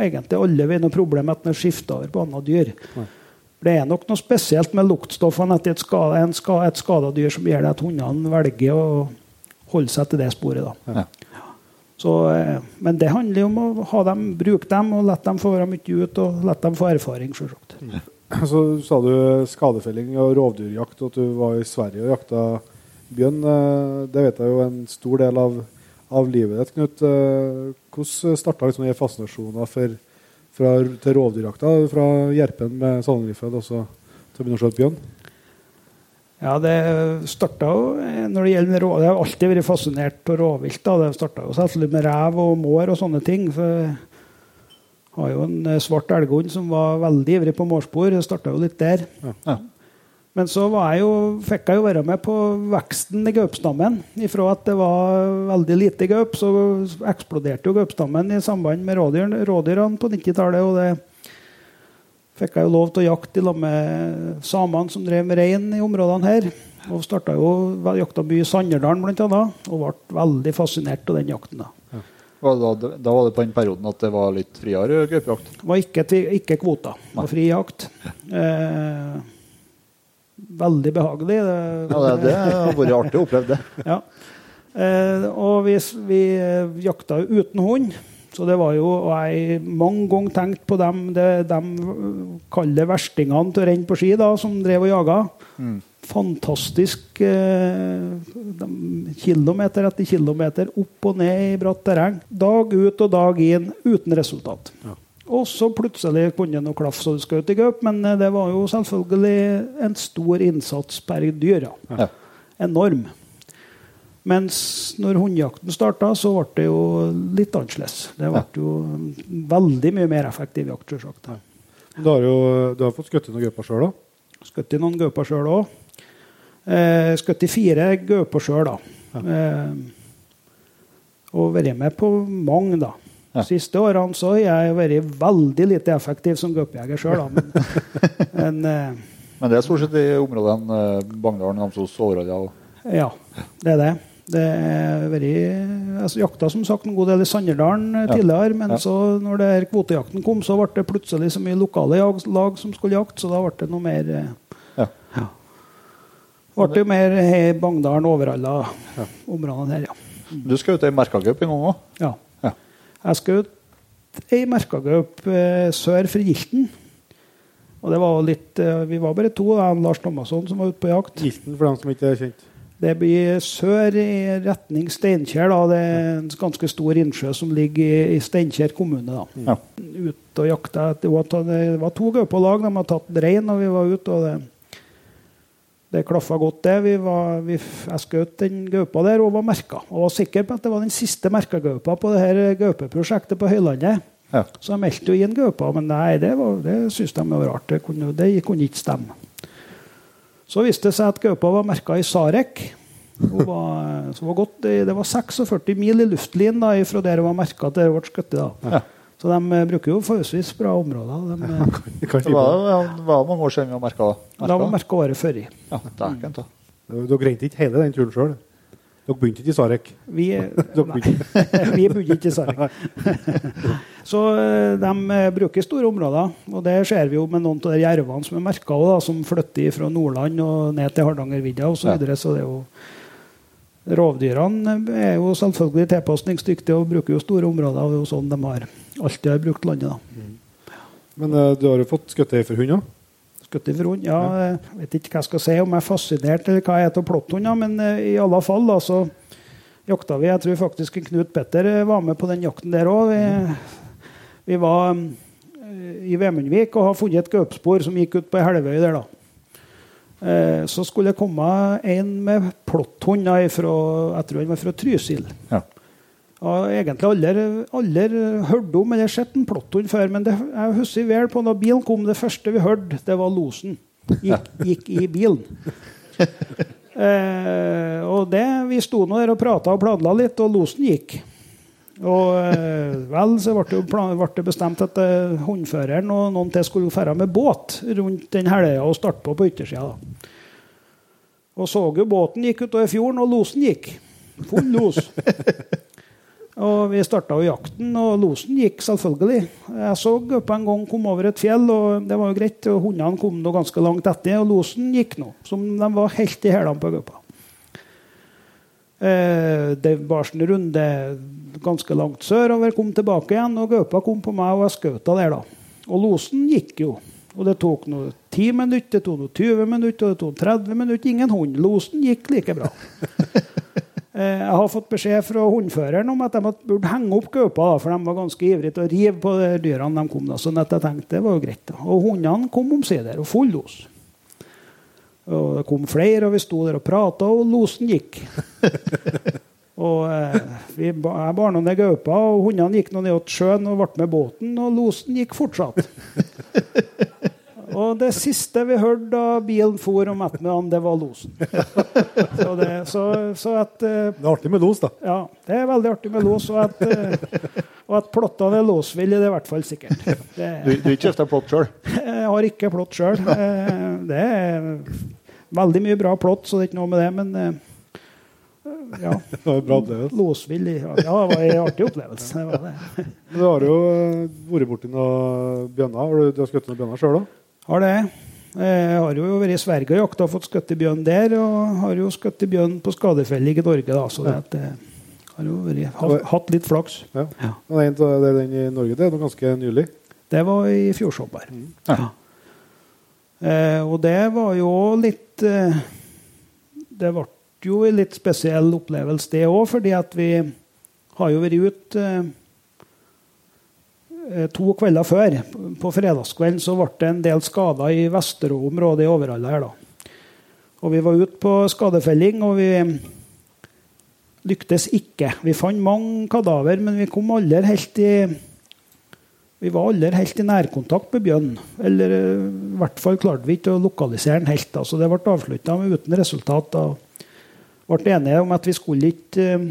egentlig alle vi noe problem at den har skifta over på annet dyr. Det er nok noe spesielt med luktstoffene etter et, skade, en ska, et skadedyr som gjør det at hundene velger å holde seg til det sporet.
Ja.
Så, eh, men det handler jo om å ha dem, bruke dem og la dem få være mye ut og la dem få erfaring. Selvsagt.
Så sa du skadefelling og rovdyrjakt, og at du var i Sverige og jakta bjørn. Eh, Det vet jeg jo en stor del av, av livet ditt, Knut. Eh, Hvordan starta liksom fascinasjonen for, fra, til rovdyrjakta? Fra Gjerpen med salongriffel og så til å begynne å skjøte bjørn?
Ja, det starta jo eh, når det gjelder rovvilt. Jeg har alltid vært fascinert av rovvilt. da. Det starta jo selvfølgelig med rev og mår og sånne ting. for jeg har jo en eh, svart elghund som var veldig ivrig på mårspor. Det starta jo litt der.
Ja. Ja.
Men så var jeg jo, fikk jeg jo være med på veksten i gaupestammen. Ifra at det var veldig lite gaup, så eksploderte jo gaupestammen i samband med rådyr- rådyrene på 90-tallet. og det fikk jeg jo lov til å jakte i lag med samene som drev med rein i områdene her. Og starta jo jakta mye i Sanderdalen bl.a. Og ble veldig fascinert av den jakten. da.
Det Da, da var det på den perioden at det var litt friere gaupejakt?
Det var ikke, ikke kvota. Det var fri jakt. Eh, veldig behagelig.
Ja, det, det har vært artig å oppleve det.
Ja. Eh, og vi, vi eh, jakta jo uten hund. Så det var jo og jeg mange ganger tenkt på dem, de, de kalde verstingene til å renne på ski, da, som drev og jaga. Fantastisk eh, de, kilometer etter kilometer opp og ned i bratt terreng. Dag ut og dag inn uten resultat. Og så plutselig kunne det noe klaff så det skjøt i gaup, men eh, det var jo selvfølgelig en stor innsats per dyr. Ja.
Ja.
Enorm. Mens når hundejakten starta, så ble det jo litt annerledes. Det ble jo veldig mye mer effektiv jakt. selvsagt.
Du har jo du har fått skutt noen gauper sjøl òg?
Skutt i noen gauper sjøl òg. Eh, skutt i fire gauper sjøl, da. Eh, og vært med på mange, da.
Ja.
Siste årene så har jeg vært veldig lite effektiv som gaupejeger sjøl. Men, men eh,
Men det er stort sett i områdene eh, Bagndalen, Namsos, Overhalla
Ja, det er det. Det er vært altså, jakta som sagt en god del i Sanderdalen eh,
Ja.
tidligere, men
Ja.
så når det her kvotejakten kom, så ble det plutselig så mye lokale lag som skulle jakte, så da ble det noe mer eh,
Ja.
ja. Ble det mer Bagndalen, Overhalla, områdene her, ja.
Du skal ut i merkagaup en gang òg?
ja. Jeg skjøt ei merkagaup eh, sør for Gilten. Og det var litt eh, Vi var bare to, da, Lars Thomasson, som var ute på jakt.
Gilten, for dem som ikke er kjent.
Det blir sør i retning Steinkjer. Da. Det er en ganske stor innsjø som ligger i, Steinkjer kommune. Da.
Ja.
Ute og jakta. Det var, to gauper på lag. De har tatt rein, og vi var ute. og det Det klaffa godt, det. Vi var, vi, jeg skjøt den gaupa der og var merka. Og var sikker på at det var den siste merka gaupa på det her gaupeprosjektet på Høylandet.
Ja.
Så jeg meldte jo inn gaupa, men nei, det, var- det syntes de var rart. Det kunne, det kunne ikke stemme. Så viste det seg at gaupa var merka i Sarek. Hun var, så var godt, det, det var 46 mil i luftlinje fra der hun var merka til der hun ble skutt.
Ja.
Så de eh, bruker jo forholdsvis bra områder. De, ja,
Det kan
Det var, ja, var mange år siden vi har merka
Da var merka året før.
Ja, dæken ta.
Dere rente ikke hele den turen sjøl? Dere begynte ikke i Sarek?
Vi,
begynte.
vi bodde ikke i Sarek. Så eh, de eh, bruker store områder. Og det ser vi jo med noen av de jervene som er merka, som flytter fra Nordland og ned til Hardangervidda osv. Så, videre. så det er jo Rovdyrene er jo selvfølgelig tilpasningsdyktige og bruker jo store områder. og Det er jo sånn de har alltid har brukt landet. da.
Men uh, du har jo fått skutt ei for hund òg?
Skutt i hund, ja, Jeg vet ikke hva jeg skal si, om jeg er fascinert eller hva jeg er av plotthunder, men uh, i alle fall da, så jakta vi. Jeg tror faktisk Knut Petter eh, var med på den jakten der òg. Vi, vi var um, i Vemundvik og har funnet et gaupespor som gikk ut på ei helvøy der. da. Eh, Så skulle det komme en med plotthund fra, jeg tror han var fra Trysil.
Ja.
Og egentlig aldri, aldri hørt om eller sett en plotthund før, men det, jeg husker vel på da bilen kom, det første vi hørte, det var losen. Gikk, gikk i bilen. Eh, og det, Vi sto nå der og prata og planla litt, og losen gikk. Og eh, vel, så ble det, ble det bestemt at eh, hundføreren og noen til skulle ferde med båt rundt den helga og starte på på yttersida. da. Og så jo båten gikk utover fjorden, og losen gikk. Full los. Og vi starta jakten, og losen gikk selvfølgelig. Jeg så på en gang kom over et fjell, og det var jo greit. og Hundene kom nå ganske langt etter, og losen gikk nå. Som de var helt i hælene på gaupa. Eh, det var en runde ganske langt sørover, kom tilbake igjen, og gaupa kom på meg, og jeg skjøt der, da. Og losen gikk jo. Og det tok noe 10 minutter, det tok noe 20 minutter, og det tok 30 minutter. Ingen hund. Losen gikk like bra. Eh, Jeg har fått beskjed fra hundføreren om at de burde henge opp gaupa, for de var ganske ivrige til å rive på dyrene de kom. da, sånn at jeg tenkte det var jo greit. Og hundene kom omsider, og full los. Og det kom flere, og vi sto der og prata, og losen gikk. og eh, vi, Jeg bar noen ned gaupa, og hundene gikk nå ned til sjøen og ble med båten, og losen gikk fortsatt. Og det siste vi hørte da bilen for om ettermiddagen, det var losen. Så, det, så, så at eh,
Det er artig med los, da.
Ja, det er veldig artig med los. Og at, eh, og at plottene er losville, det er i hvert fall sikkert. Det,
Du, du ikke kjøpte plott sjøl?
jeg har ikke plott sjøl. Det er veldig mye bra plott, så det er ikke noe med det. Men eh, ja,
Det var en bra opplevelse.
låsvill ja, det var en artig opplevelse. Det var det.
Men Du har jo eh, vært borti noen bjønner. Har du, du har skutt noen bjønner sjøl òg?
Har det. Jeg har jo vært i Sverige og jakta og fått skutt bjørn der. Og har jo skutt bjørn på skadefelling i Norge, da. Så det at, eh, har jo vært, hatt, litt flaks.
Ja.
Ja.
Men det er den i Norge, det er noe ganske nylig.
Det var i fjor sommer.
Ja.
Eh, og det var jo litt eh, Det ble jo en litt spesiell opplevelse, det òg, fordi at vi har jo vært ute eh, to kvelder før. På fredagskvelden så ble det en del skader i Vesterå området i Overhalla her, da. Og vi var ute på skadefelling, og vi lyktes ikke. Vi fant mange kadaver, men vi kom aldri helt i vi var aldri helt i nærkontakt med bjørn. Eller eh, i hvert fall klarte vi ikke å lokalisere den helt. Så det ble avslutta uten resultat. Da. Ble enige om at vi skulle ikke eh,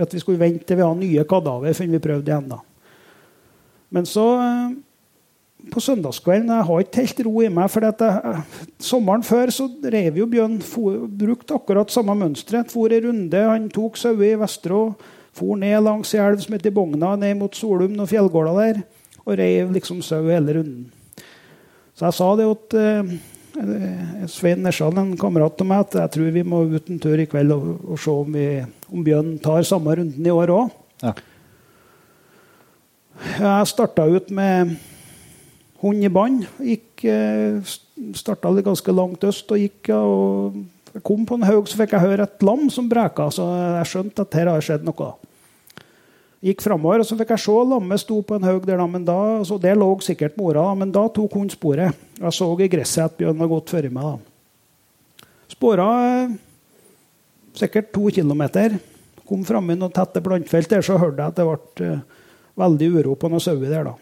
at vi skulle vente til vi hadde nye kadaver før vi prøvde igjen. da. Men så eh, på søndagskvelden Jeg har ikke helt ro i meg. for jeg, Sommeren før så drev jo Bjørn for, brukte akkurat samme mønsteret. For en runde. Han tok sauer i Vesterå. For ned langs ei elv som heter Bogna, ned mot Solum og fjellgårda der. Og reiv liksom sau hele runden. Så jeg sa det til eh, Svein Nesjan, en kamerat av meg, at jeg tror vi må ut en tur i kveld og, og se om, vi, om Bjørn tar samme runden i år òg.
Ja.
Jeg starta ut med hund i bånd. Eh, starta ganske langt øst og gikk og jeg kom på en haug, så fikk jeg høre et lam som breka. Så jeg skjønte at her har skjedd noe. Gikk framover, og så fikk jeg se lammet sto på en haug der. men da, så Der lå sikkert mora, men da tok hun sporet. Jeg så i gresset at bjørnen var gått før meg. da. Spåra eh, sikkert to kilometer. Kom framme i noen tette plantefelt der, så hørte jeg at det ble eh, veldig uro på noen sauer der. da.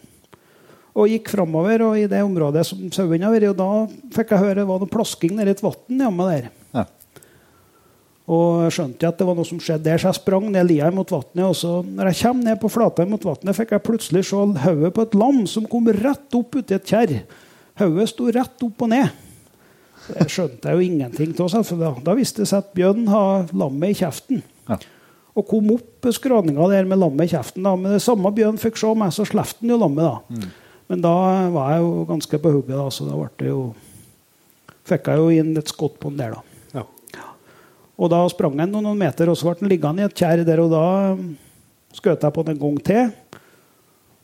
Og gikk framover og i det området som sauen har vært, og da fikk jeg høre det var noe plasking nedi et vann hjemme der.
Ja.
Og jeg skjønte at det var noe som skjedde der, så jeg sprang ned lia mot vannet. Og så når jeg kom ned på flata mot vannet, fikk jeg plutselig se hodet på et lam som kom rett opp uti et kjerr. Hodet sto rett opp og ned. Det skjønte jeg jo ingenting av. Da, da visste jeg at Bjørn har lammet i kjeften.
Ja.
Og kom opp skråninga der med lammet i kjeften. Da. Men det samme Bjørn fikk se meg, så slapp han jo lammet. da. Men da var jeg jo ganske på hugget, da, så da ble det jo, fikk jeg jo inn et skott på den der. da.
Ja.
Og da sprang han noen meter, og så ble han liggende i et kjerr der. Og da skjøt jeg på den en gang til.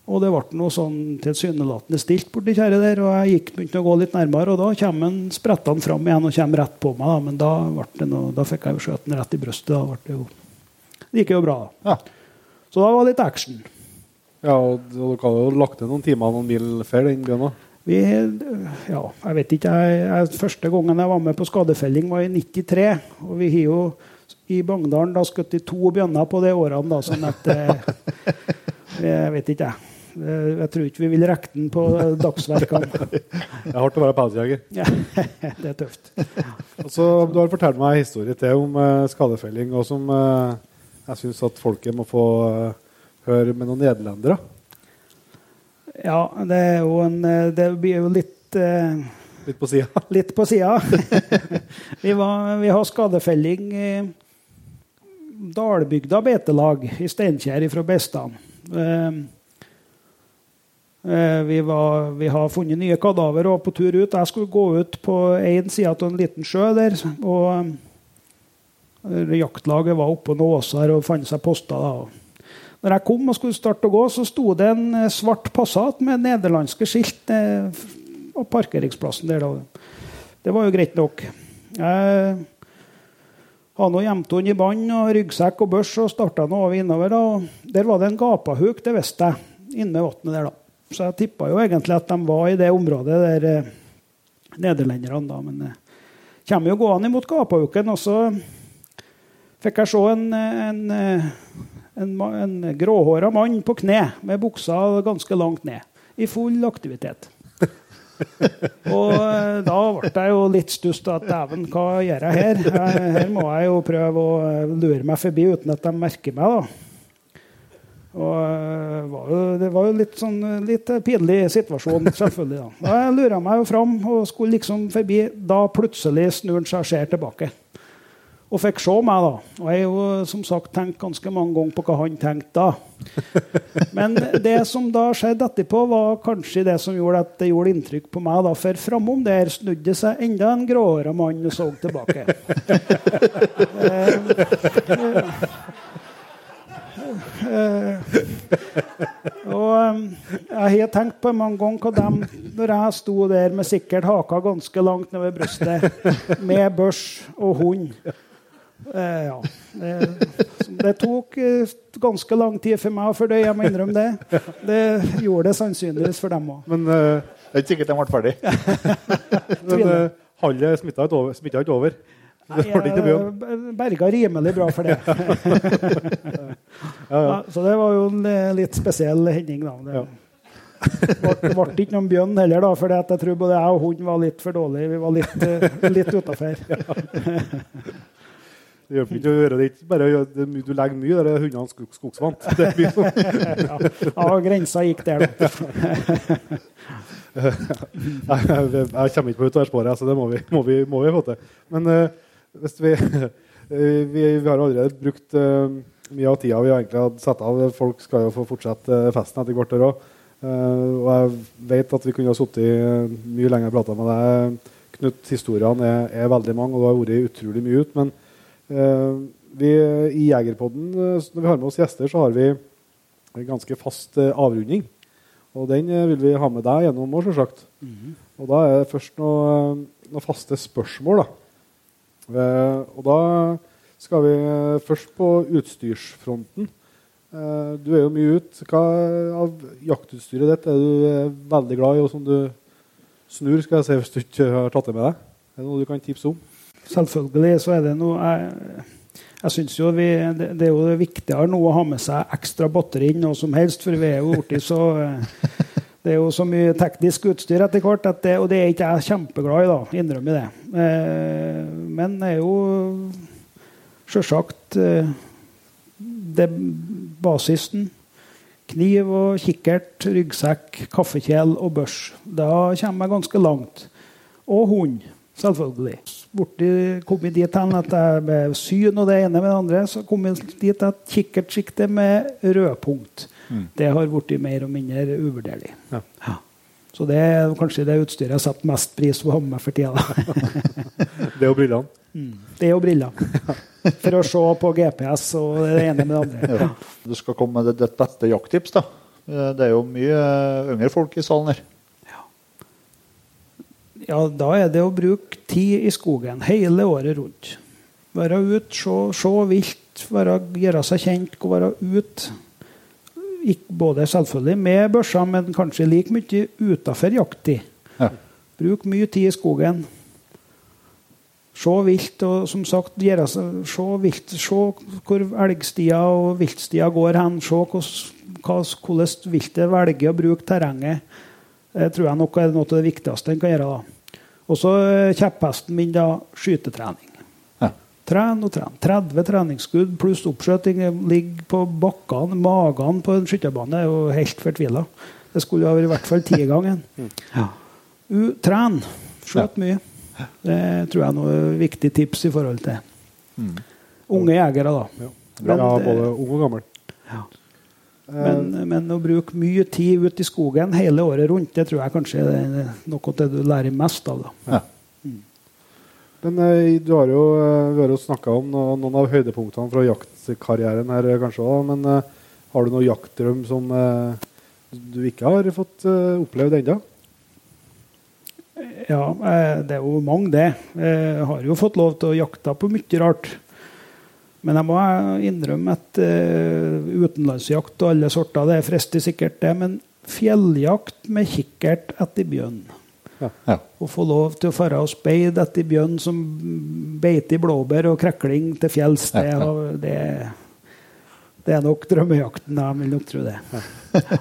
Og det ble noe sånn tilsynelatende stilt borti tjæret der. Og jeg gikk begynte å gå litt nærmere, og da kommer han sprettende fram igjen og kommer rett på meg. Da. Men da, ble det noe, da fikk jeg jo skjøt den rett i brystet. Da ble det jo, det gikk jo bra.
Ja.
Så da var det litt action.
Ja, og dere har jo lagt ned noen timer noen mil før den bjørna.
Vi, ja, jeg vet ikke. Jeg, jeg, første gangen jeg var med på skadefelling, var i 93. Og vi har jo i Bangdalen da skutt i to bjørner på de årene. da, sånn at eh, Jeg vet ikke, jeg. Eh, Jeg tror ikke vi vil rekke den på dagsverkene.
Det er hardt å være pelsjeger.
Ja, det er tøft.
Altså, du har fortalt meg en historie til om eh, skadefelling, og som jeg syns at folket må få eh, høre med noen nederlendere.
Ja, det er jo en eh, Det blir jo litt eh,
Litt på sida.
litt på sida. vi, var- vi har skadefelling i Dalbygda beitelag i Steinkjer fra Bestan. Eh, eh, vi, var, vi har funnet nye kadaver og var på tur ut. Jeg skulle gå ut på én side av en liten sjø der. og Jaktlaget var oppe på noen åser og fant seg poster. da. Når jeg kom og skulle starte å gå, så sto det en eh, svart Passat med nederlandske skilt eh, på parkeringsplassen der. Da. Det var jo greit nok. Jeg hadde nå gjemt i bånd og ryggsekk og børs og starta over innover. Da. Der var det en gapahuk, det visste jeg, inne ved vannet der. da. Så jeg tippa jo egentlig at de var i det området der eh, nederlenderne, da. Men eh, kommer jo gående imot gapahuken, og så fikk jeg se en, en, en, en gråhåra mann på kne med buksa ganske langt ned, i full aktivitet. Og eh, da ble jeg jo litt stuss. Dæven, hva gjør jeg her? Her må jeg jo prøve å eh, lure meg forbi uten at de merker meg. da. Og eh, var jo, Det var jo litt sånn litt pinlig situasjon, selvfølgelig. Da Da jeg lura meg jo fram og skulle liksom forbi. Da plutselig snur han seg og ser tilbake. Og fikk se meg, da. Og jeg har jo som sagt tenkt ganske mange ganger på hva han tenkte da. Men det som da skjedde etterpå, var kanskje det som gjorde at det gjorde inntrykk på meg. da, For framom der snudde seg enda en gråhåra mann og så tilbake. Eh, og eh, jeg har tenkt på mange ganger hva dem, når jeg sto der med sikkert haka ganske langt nedover brystet, med børs og hund Eh, ja. Det, det tok eh, ganske lang tid for meg å fordøye, jeg må innrømme det. Det gjorde det sannsynligvis for dem òg.
Men, eh,
Det er ikke sikkert de ble ferdig.
men eh, hallet smitta ikke over. Bjørn.
Jeg berga rimelig bra for det. ja, så det var jo en eh, litt spesiell hending, da. Det ble, ble ikke noen bjørn heller, da, for jeg tror både jeg og hunden var litt for dårlige. Vi var litt, litt utafor.
Det hjelper ikke å gjøre det bare Du legger mye der er hundene skog, skogsvant. Det sånn.
Ja, ja, grensa gikk der, da.
Jeg, kommer ikke på utøversporet, så det må vi, må vi, må vi få til. Men uh, vi, uh, vi Vi har allerede brukt uh, mye av tida vi egentlig hadde satt av. Folk skal jo få fortsette festen etter hvert. år òg. Og jeg vet at vi kunne ha sittet mye lenger og prata med deg. Knut, historiene er, er veldig mange, og du har vært utrolig mye ut. Men vi, i Jegerpodden, eh, når vi har med oss gjester, så har vi en ganske fast eh, avrunding. Og den eh, vil vi ha med deg gjennom år, -hmm. Og da er det først noen noe faste spørsmål. Da. Eh, og da skal vi eh, først på utstyrsfronten. Eh, du er jo mye ut. Hva av jaktutstyret ditt er du eh, veldig glad i, og som du snur, skal jeg si, hvis du ikke har tatt det med deg? Er det noe du kan tipse om?
Selvfølgelig så er det noe Jeg, jeg synes jo vi, det, er jo viktigere nå å ha med seg ekstra batteri enn noe som helst, for vi er jo blitt så eh, Det er jo så mye teknisk utstyr etter hvert, at det, og det er ikke jeg kjempeglad i, da. Innrømmer det. Eh, men det er jo sjølsagt eh, det basisen. Kniv og kikkert, ryggsekk, kaffekjel og børs. Da kommer jeg ganske langt. Og hund, selvfølgelig. Borti, kommet dit hen at jeg med syn og det ene med det andre, så kom jeg dit at kikkertsjiktet med rødpunkt
Mm.
det har blitt mer og mindre uvurderlig.
Ja.
Ja. Så det er kanskje det utstyret jeg setter mest pris på å ha med meg for tida.
Det og brillene.
Det og briller. For å se på GPS og det ene med det andre.
Ja. Du skal komme med ditt beste jakttips. da. Det er jo mye yngre folk i salen her.
Ja, da er det å bruke tid i skogen hele året rundt. Være ute, se, se vilt, være, gjøre seg kjent, gå være ute. Både selvfølgelig med børsa, men kanskje like mye utafor jakttid.
Ja.
Bruk mye tid i skogen. Se vilt, og som sagt, gjøre seg, se, vilt, se hvor elgstia og viltstia går hen. Se hvordan viltet velger å bruke terrenget. Det tror jeg nok er noe av det viktigste en kan gjøre. da. Og så eh, kjepphesten min, da, skytetrening.
Ja.
Tren og tren. 30 treningsskudd pluss oppskjøting. Ligge på bakkene, magen på en skytterbane er jo helt fortvila. Det skulle ha vært i hvert fall ti ganger. Ja. Tren. Skjøt mye. Det tror jeg er noe viktig tips i forhold til unge jegere. da.
Ja. Både ung og gammel.
Ja. Men, men å bruke mye tid ute i skogen hele året rundt, det tror jeg kanskje er noe av det du lærer mest av.
Ja.
Men eh, du har jo, eh, jo snakka om noen av høydepunktene fra jaktkarrieren her, eh, kanskje òg. Men har du noen jaktdrøm som du ikke har fått opplevd ennå?
Ja, det er jo mange, det. Jeg har jo fått lov til å jakte på mye rart. Men jeg må innrømme at uh, utenlandsjakt og alle sorter, det frister sikkert det. Men fjelljakt med kikkert etter bjørn
Ja.
Å få lov til å fare og speide etter bjørn som beiter i blåbær og krekling til fjells, det,
Ja, ja.
det, det er nok drømmejakten. Jeg vil nok tro det.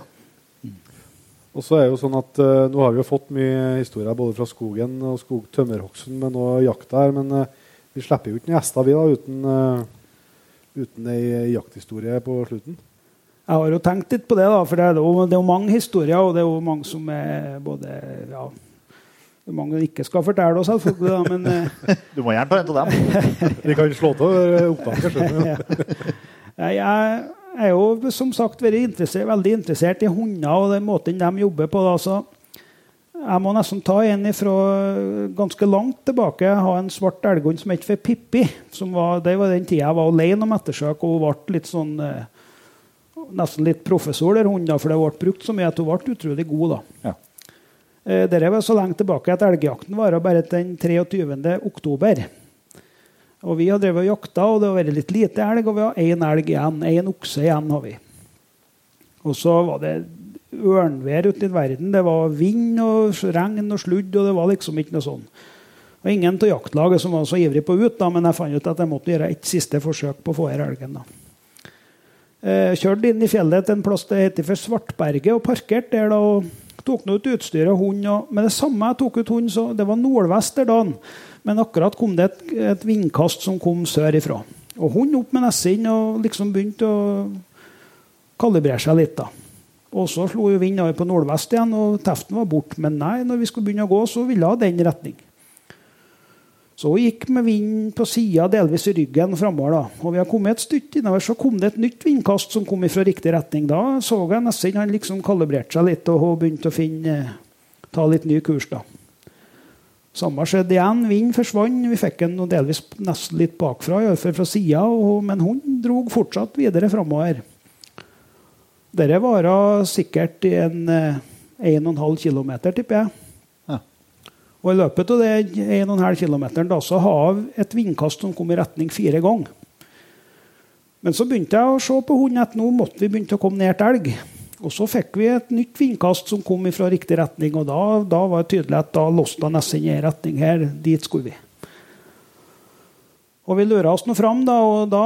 Og så er jo sånn at uh, Nå har vi jo fått mye historier både fra skogen og skog tømmerhogsten, men nå jakta her. Men uh, vi slipper jo ikke noen gjester vi da, uten, uh, uten ei jakthistorie på slutten.
Jeg har jo tenkt litt på det, da, for det er jo, det er jo mange historier, og det er jo mange som er både ja, det er mange ikke skal fortelle oss, selvfølgelig, da, men eh,
Du må gjerne ta en av dem.
Vi kan slå til eh, opptaket. skjønner
jeg er jo som sagt veldig interessert, veldig interessert i hunder og den måten de jobber på. Da, så jeg må nesten ta en fra ganske langt tilbake. Jeg har en svart elghund som het for Pippi. Som var, det var den tida jeg var alene om ettersøk og hun ble litt sånn eh, Nesten litt professor, der hunden, for det ble brukt så mye at hun ble utrolig god. da.
Ja.
Eh, Dette var så lenge tilbake at elgjakten varer bare til den 23. oktober. Og Vi har drevet og jakta, og det har vært litt lite elg, og vi har én elg igjen. Én okse igjen har vi. Og så var det ørnvær ute i verden. Det var vind og regn og sludd, og det var liksom ikke noe sånn. Og ingen av jaktlaget som var så ivrig på ut, da, men jeg fant ut at jeg måtte gjøre et siste forsøk på å få her elgen. da. Eh, kjørte inn i fjellet til en plass det heter for Svartberget, og parkerte der. da, og Tok nå ut utstyret og hund. Og, med det samme jeg tok ut hund, så det var nordvest der dagen. Men akkurat kom det et, et vindkast som kom sørifra. Og hund opp med nesen og liksom begynte å kalibrere seg litt. da. Og så slo jo vinden over på nordvest igjen, og teften var borte. Men nei, når vi skulle begynne å gå, så ville hun den retning. Så hun gikk med vinden på sida, delvis i ryggen framover. da. Og vi har kommet et stykke innover, så kom det et nytt vindkast som kom fra riktig retning. Da så jeg nesten han liksom kalibrerte seg litt, og hun begynte å finne, ta litt ny kurs. da. Samme skjedde igjen. Vinden forsvant. Vi fikk den delvis nesten litt bakfra, iallfall fra sida, men hun dro fortsatt videre framover. Dette vara sikkert i en eh, 1,5 km, tipper jeg.
Ja.
Og I løpet av det 1,5 km har vi et vindkast som kom i retning fire ganger. Men så begynte jeg å se på hunden at nå måtte vi begynne å komme ned til elg. Og så fikk vi et nytt vindkast som kom fra riktig retning. Og da, da var det tydelig at da låste han nesten i en retning her. Dit skulle vi. Og vi lura oss nå fram, da, og da,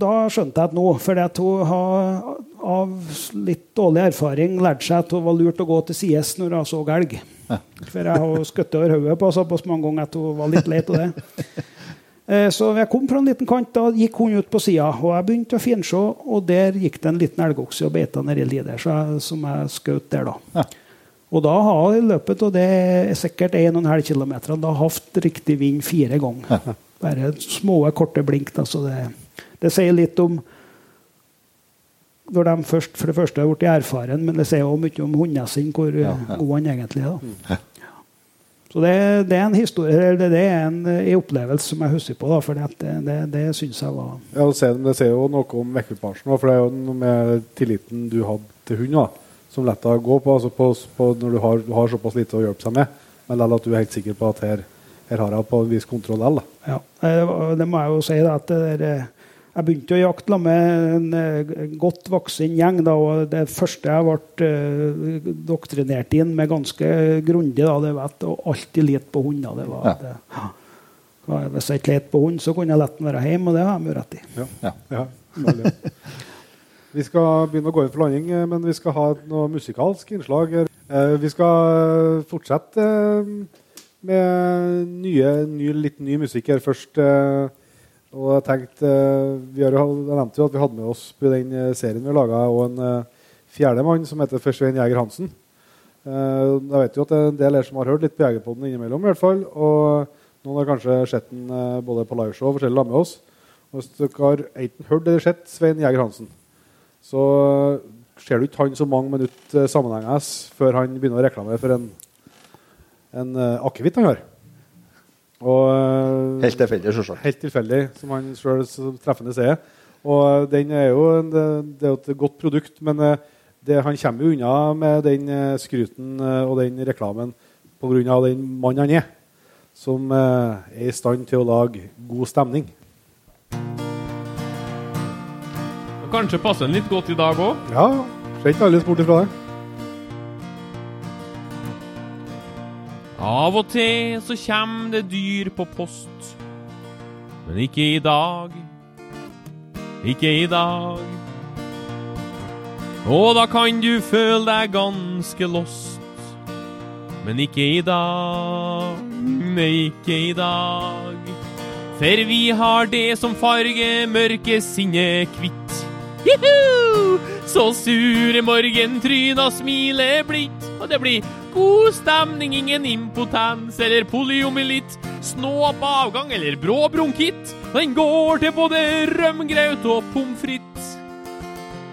da skjønte jeg at nå For hun har av litt dårlig erfaring lært seg at det var lurt å gå til sides når hun så elg. For jeg har skutt over hodet på såpass mange ganger at hun var litt lei av det. Eh, Så jeg kom fra en liten kant, da gikk hun ut på sida. Og jeg begynte å finse, og der gikk det en liten elgokse og beita nedi der, så jeg, som jeg skjøt der, da. Og da har i løpet av det er sikkert 1,5 km hatt riktig vind fire ganger. Bare små, korte blink. Da, så det, det sier litt om når de først for det første har blitt erfaren, men det sier også mye om hunden sin, hvor
Ja, ja.
god han egentlig er. da. Så det, det er en historie, eller det, det er en, en, opplevelse som jeg husker på, da, for det, det, det syns jeg var
Ja, det sier, jo noe om ekvipasjen, for det er jo noe med tilliten du hadde til hund, da, som lett å gå på, altså på, på når du har, du har såpass lite å hjelpe seg med, men likevel at du er helt sikker på at her, her har jeg på en viss kontroll likevel.
Ja, eh, det må jeg jo si. da, at det der, eh, Jeg begynte å jakte med en eh, godt voksen gjeng. da, og Det første jeg ble doktrinert inn med ganske grundig, da, det var at å alltid lete på hunder. det var
Ja.
det, ja. Hvis jeg ikke lette på hund, så kunne jeg lett den være hjemme, og det har de jo rett i.
Ja.
Ja. Vi skal begynne å gå inn for landing, men vi skal ha noe musikalsk innslag. Eh, Vi skal fortsette med nye, ny, litt ny musikk her først. eh, Og jeg tenkte, eh, vi har, Jeg nevnte jo at vi hadde med oss på den eh, serien vi laga, og en fjerde mann som heter Svein Jæger Hansen. Jeg vet jo at det er en del her som har hørt litt på Jegerpodden innimellom, i hvert fall. Og noen har kanskje sett den både på liveshow og forskjellig med oss. Og hvis dere har enten hørt eller sett Svein Jæger Hansen, så ser du ikke han så mange minutter sammenhengende før han begynner å reklamere for en, en uh, akevitt han har. Og, eh,
Helt tilfeldig, selvsagt.
Helt tilfeldig, som han sjøl treffende sier. Og den er jo en, det er jo et godt produkt, men eh, det, han kommer jo unna med den eh, skryten eh, og den reklamen pga. den mannen han er, som eh, er i stand til å lage god stemning.
Kanskje passer den litt godt i dag òg.
Ja, ser ikke alle bort ifra det.
Av og til så kommer det dyr på post. Men ikke i dag. Ikke i dag. Og da kan du føle deg ganske lost. Men ikke i dag. Nei, ikke i dag. For vi har det som farger mørke sinne kvitt. Juhu! Så sure morgentryna smiler blidt, og det blir god stemning, ingen impotens eller poliomyelitt, snåp avgang eller brå bronkitt. Den går til både rømgraut og pommes frites.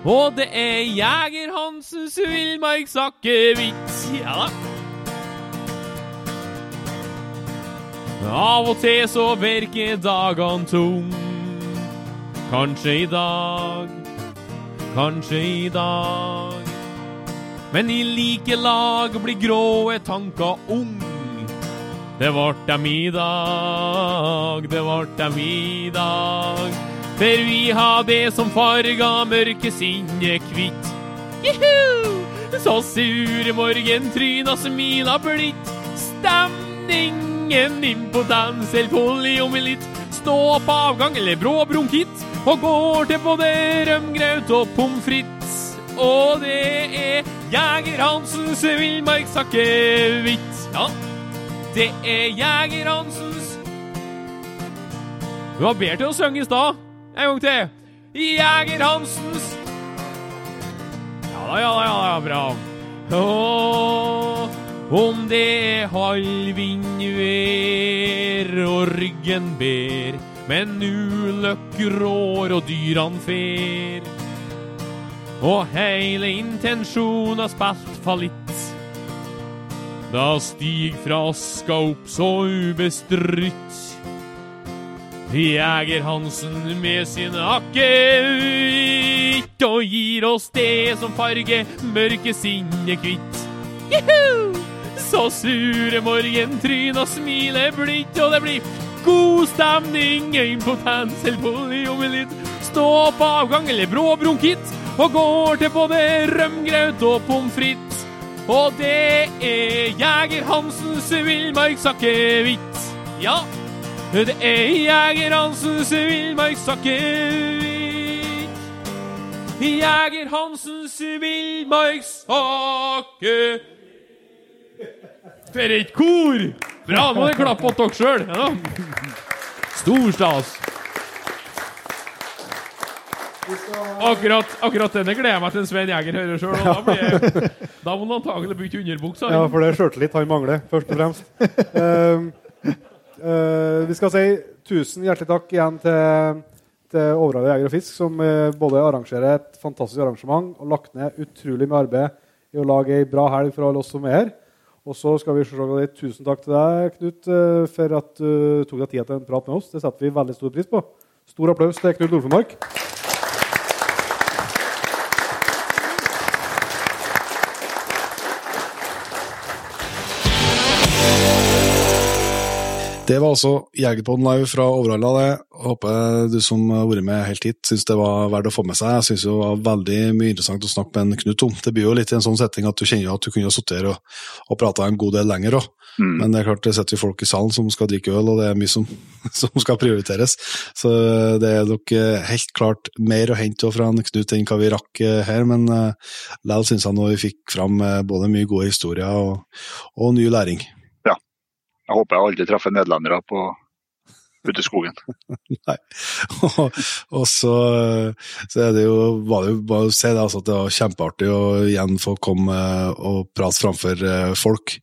Og det er Jeger Hansens villmarksakevitt. Ja da. Av og til så virker dagene tung. Kanskje i dag, kanskje i dag. Men i like lag blir gråe tanker ung. Det vart dem i dag, det vart dem i dag. For vi har det som farga mørke sinnet kvitt. Juhu! Så sure morgentryna smila blitt. Stemningen impotens eller poliomyelitt. Stå på avgang eller brå bronkitt. Og går til både rømgraut og pommes frites. Og det er Jeger Hansens villmarksakevitt. Ja, det er Jeger Hansens Du var bedre til å synge i stad. En gang til. Jeger Hansens Ja da, ja da, ja da, bra. Åh, om det er halvvindvær og ryggen ber, men ulykk rår og dyran fer. Og heile intensjonen spilt fallitt. Da stig fra aska opp så ubestridt. Jeger Hansen med sin akevitt og gir oss det som farger mørke sinnet kvitt. Juhu! Så sure morgentryna smiler blidt, og det blir god stemning, impotens eller poliomyelitt. Stå på avgang eller brå bronkitt, og går til både rømgraut og pommes frites. Og det er Jeger Hansens villmarksakevitt. Ja, Det er Jeger Hansens villmarksakevitt. Jeger Hansens villmarksakevitt. For et kor! Bra, nå må dere klappe åt dere sjøl. Ja. Stor stas. Akkurat, akkurat denne gleder jeg meg til en Svein Jæger hører sjøl. Da, da må han antagelig bytte underbuksa.
Ja, for det er sjøltillit han mangler, først og fremst. Uh, uh, vi skal si tusen hjertelig takk igjen til, til Overhalla Jeger og Fisk, som eh, både arrangerer et fantastisk arrangement og lagt ned utrolig mye arbeid i å lage ei bra helg for alle oss som er her. Og så skal vi si tusen takk til deg, Knut, eh, for at du tok deg tid til en prat med oss. Det setter vi veldig stor pris på. Stor applaus til Knut Nordformark.
Det var altså Jegerpodden live fra Overhalla. det. Håper du som har vært med helt hit, syns det var verdt å få med seg. Jeg syns det var veldig mye interessant å snakke med en Knut om. Det blir jo litt i en sånn setting at du kjenner at du kunne sittet her og, og prata en god del lenger òg.
Mm.
Men det er klart det sitter jo folk i salen som skal drikke øl, og det er mye som, som skal prioriteres. Så det er nok eh, helt klart mer å hente fra en Knut enn hva vi rakk eh, her, men uh, likevel syns jeg nå vi fikk fram eh, både mye gode historier og, og ny læring.
Jeg håper jeg aldri treffer nederlendere på ute i skogen.
Nei. og, og så, så er det jo, var det jo bare å si det, altså, at det var kjempeartig å igjen få komme og prate framfor eh, folk.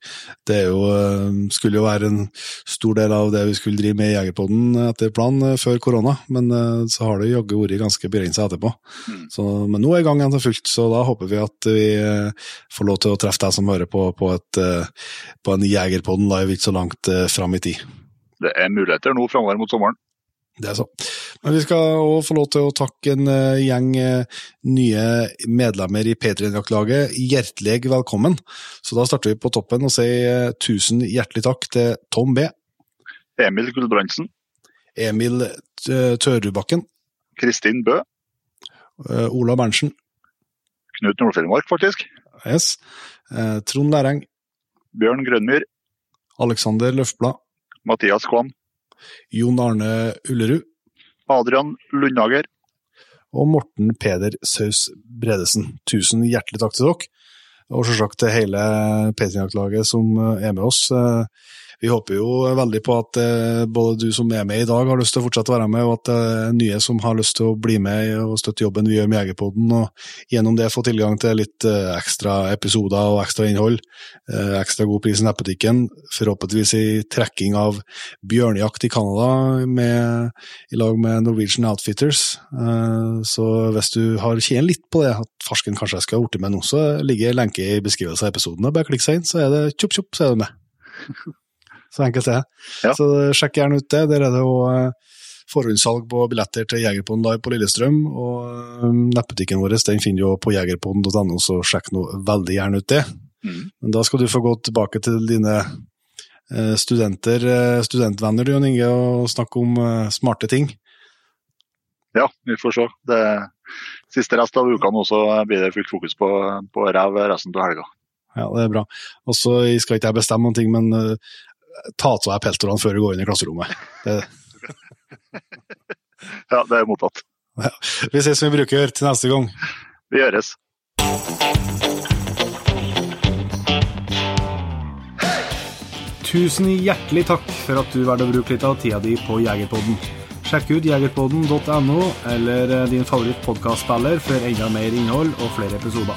Det er jo, eh, skulle jo være en stor del av det vi skulle drive med i Jegerpodden etter planen eh, før korona, men så har det jaggu vært ganske begrensa etterpå.
Mm.
Så, men nå er gangen for fullt, så da håper vi at vi får lov til å treffe deg som hører på, på, et, på en Jegerpodden live ikke så langt fram i tid.
Det er muligheter nå framover mot sommeren.
Det er så. Men vi skal òg få lov til å takke en eh, gjeng eh, nye medlemmer i P3-jaktlaget hjertelig velkommen. Så da starter vi på toppen og sier eh, tusen hjertelig takk til Tom B,
Emil Gulbrandsen,
Emil Tørubakken. Tørudbakken,
Kristin Bø,
Ola Berntsen,
Knut Nordfjellmark faktisk,
yes, Trond Læreng,
Bjørn Grønmyr,
Alexander Løfblad,
Mathias Kvam,
Jon Arne Ullerud
Adrian Lundhager,
og Morten Peder Saus Bredesen. Tusen hjertelig takk til dere, og selvsagt til hele P3-jaktlaget som eh, er med oss. Eh, Vi håper jo veldig på at eh, både du som er med i dag har lyst til å fortsette å være med, og at er nye som har lyst til å bli med og støtte jobben vi gjør med Jegerpodden, og gjennom det få tilgang til litt eh, ekstra episoder og ekstra innhold. eh, Ekstra god pris i nettbutikken, forhåpentligvis i trekking av bjørnejakt i Canada i lag med Norwegian Outfitters. Eh, Så hvis du har kjent litt på det, at farsken kanskje skal ha blitt med nå, så ligger lenke i beskrivelsen av episoden. Bare klikk seg inn, så er det tjopp tjopp, så er du med. Så enkelt er det.
Ja.
Så sjekk gjerne ut det. Der er det òg forhåndssalg på billetter til Jegerpond Live på Lillestrøm. Og eh, nettbutikken vår den finner du på jegerpond.no, så sjekk nå veldig gjerne ut det.
Mm.
Men da skal du få gå tilbake til dine eh, studenter, eh, studentvenner, du, Jon Inge, og snakke om eh, smarte ting.
Ja, vi får se. Det siste rest av uka nå så blir det fullt fokus på, på rev resten av helga.
Ja, det er bra. Og så skal ikke jeg bestemme noen ting, men eh, ta av deg peltorene før du går inn i klasserommet. Det,
Ja, det er mottatt.
vi ses som vi bruker til neste gang.
Vi gjøres.
Tusen hjertelig takk for at du valgte å bruke litt av tida di på Jegerpodden. Sjekk ut jegerpodden.no eller din favoritt favorittpodkastspiller for enda mer innhold og flere episoder.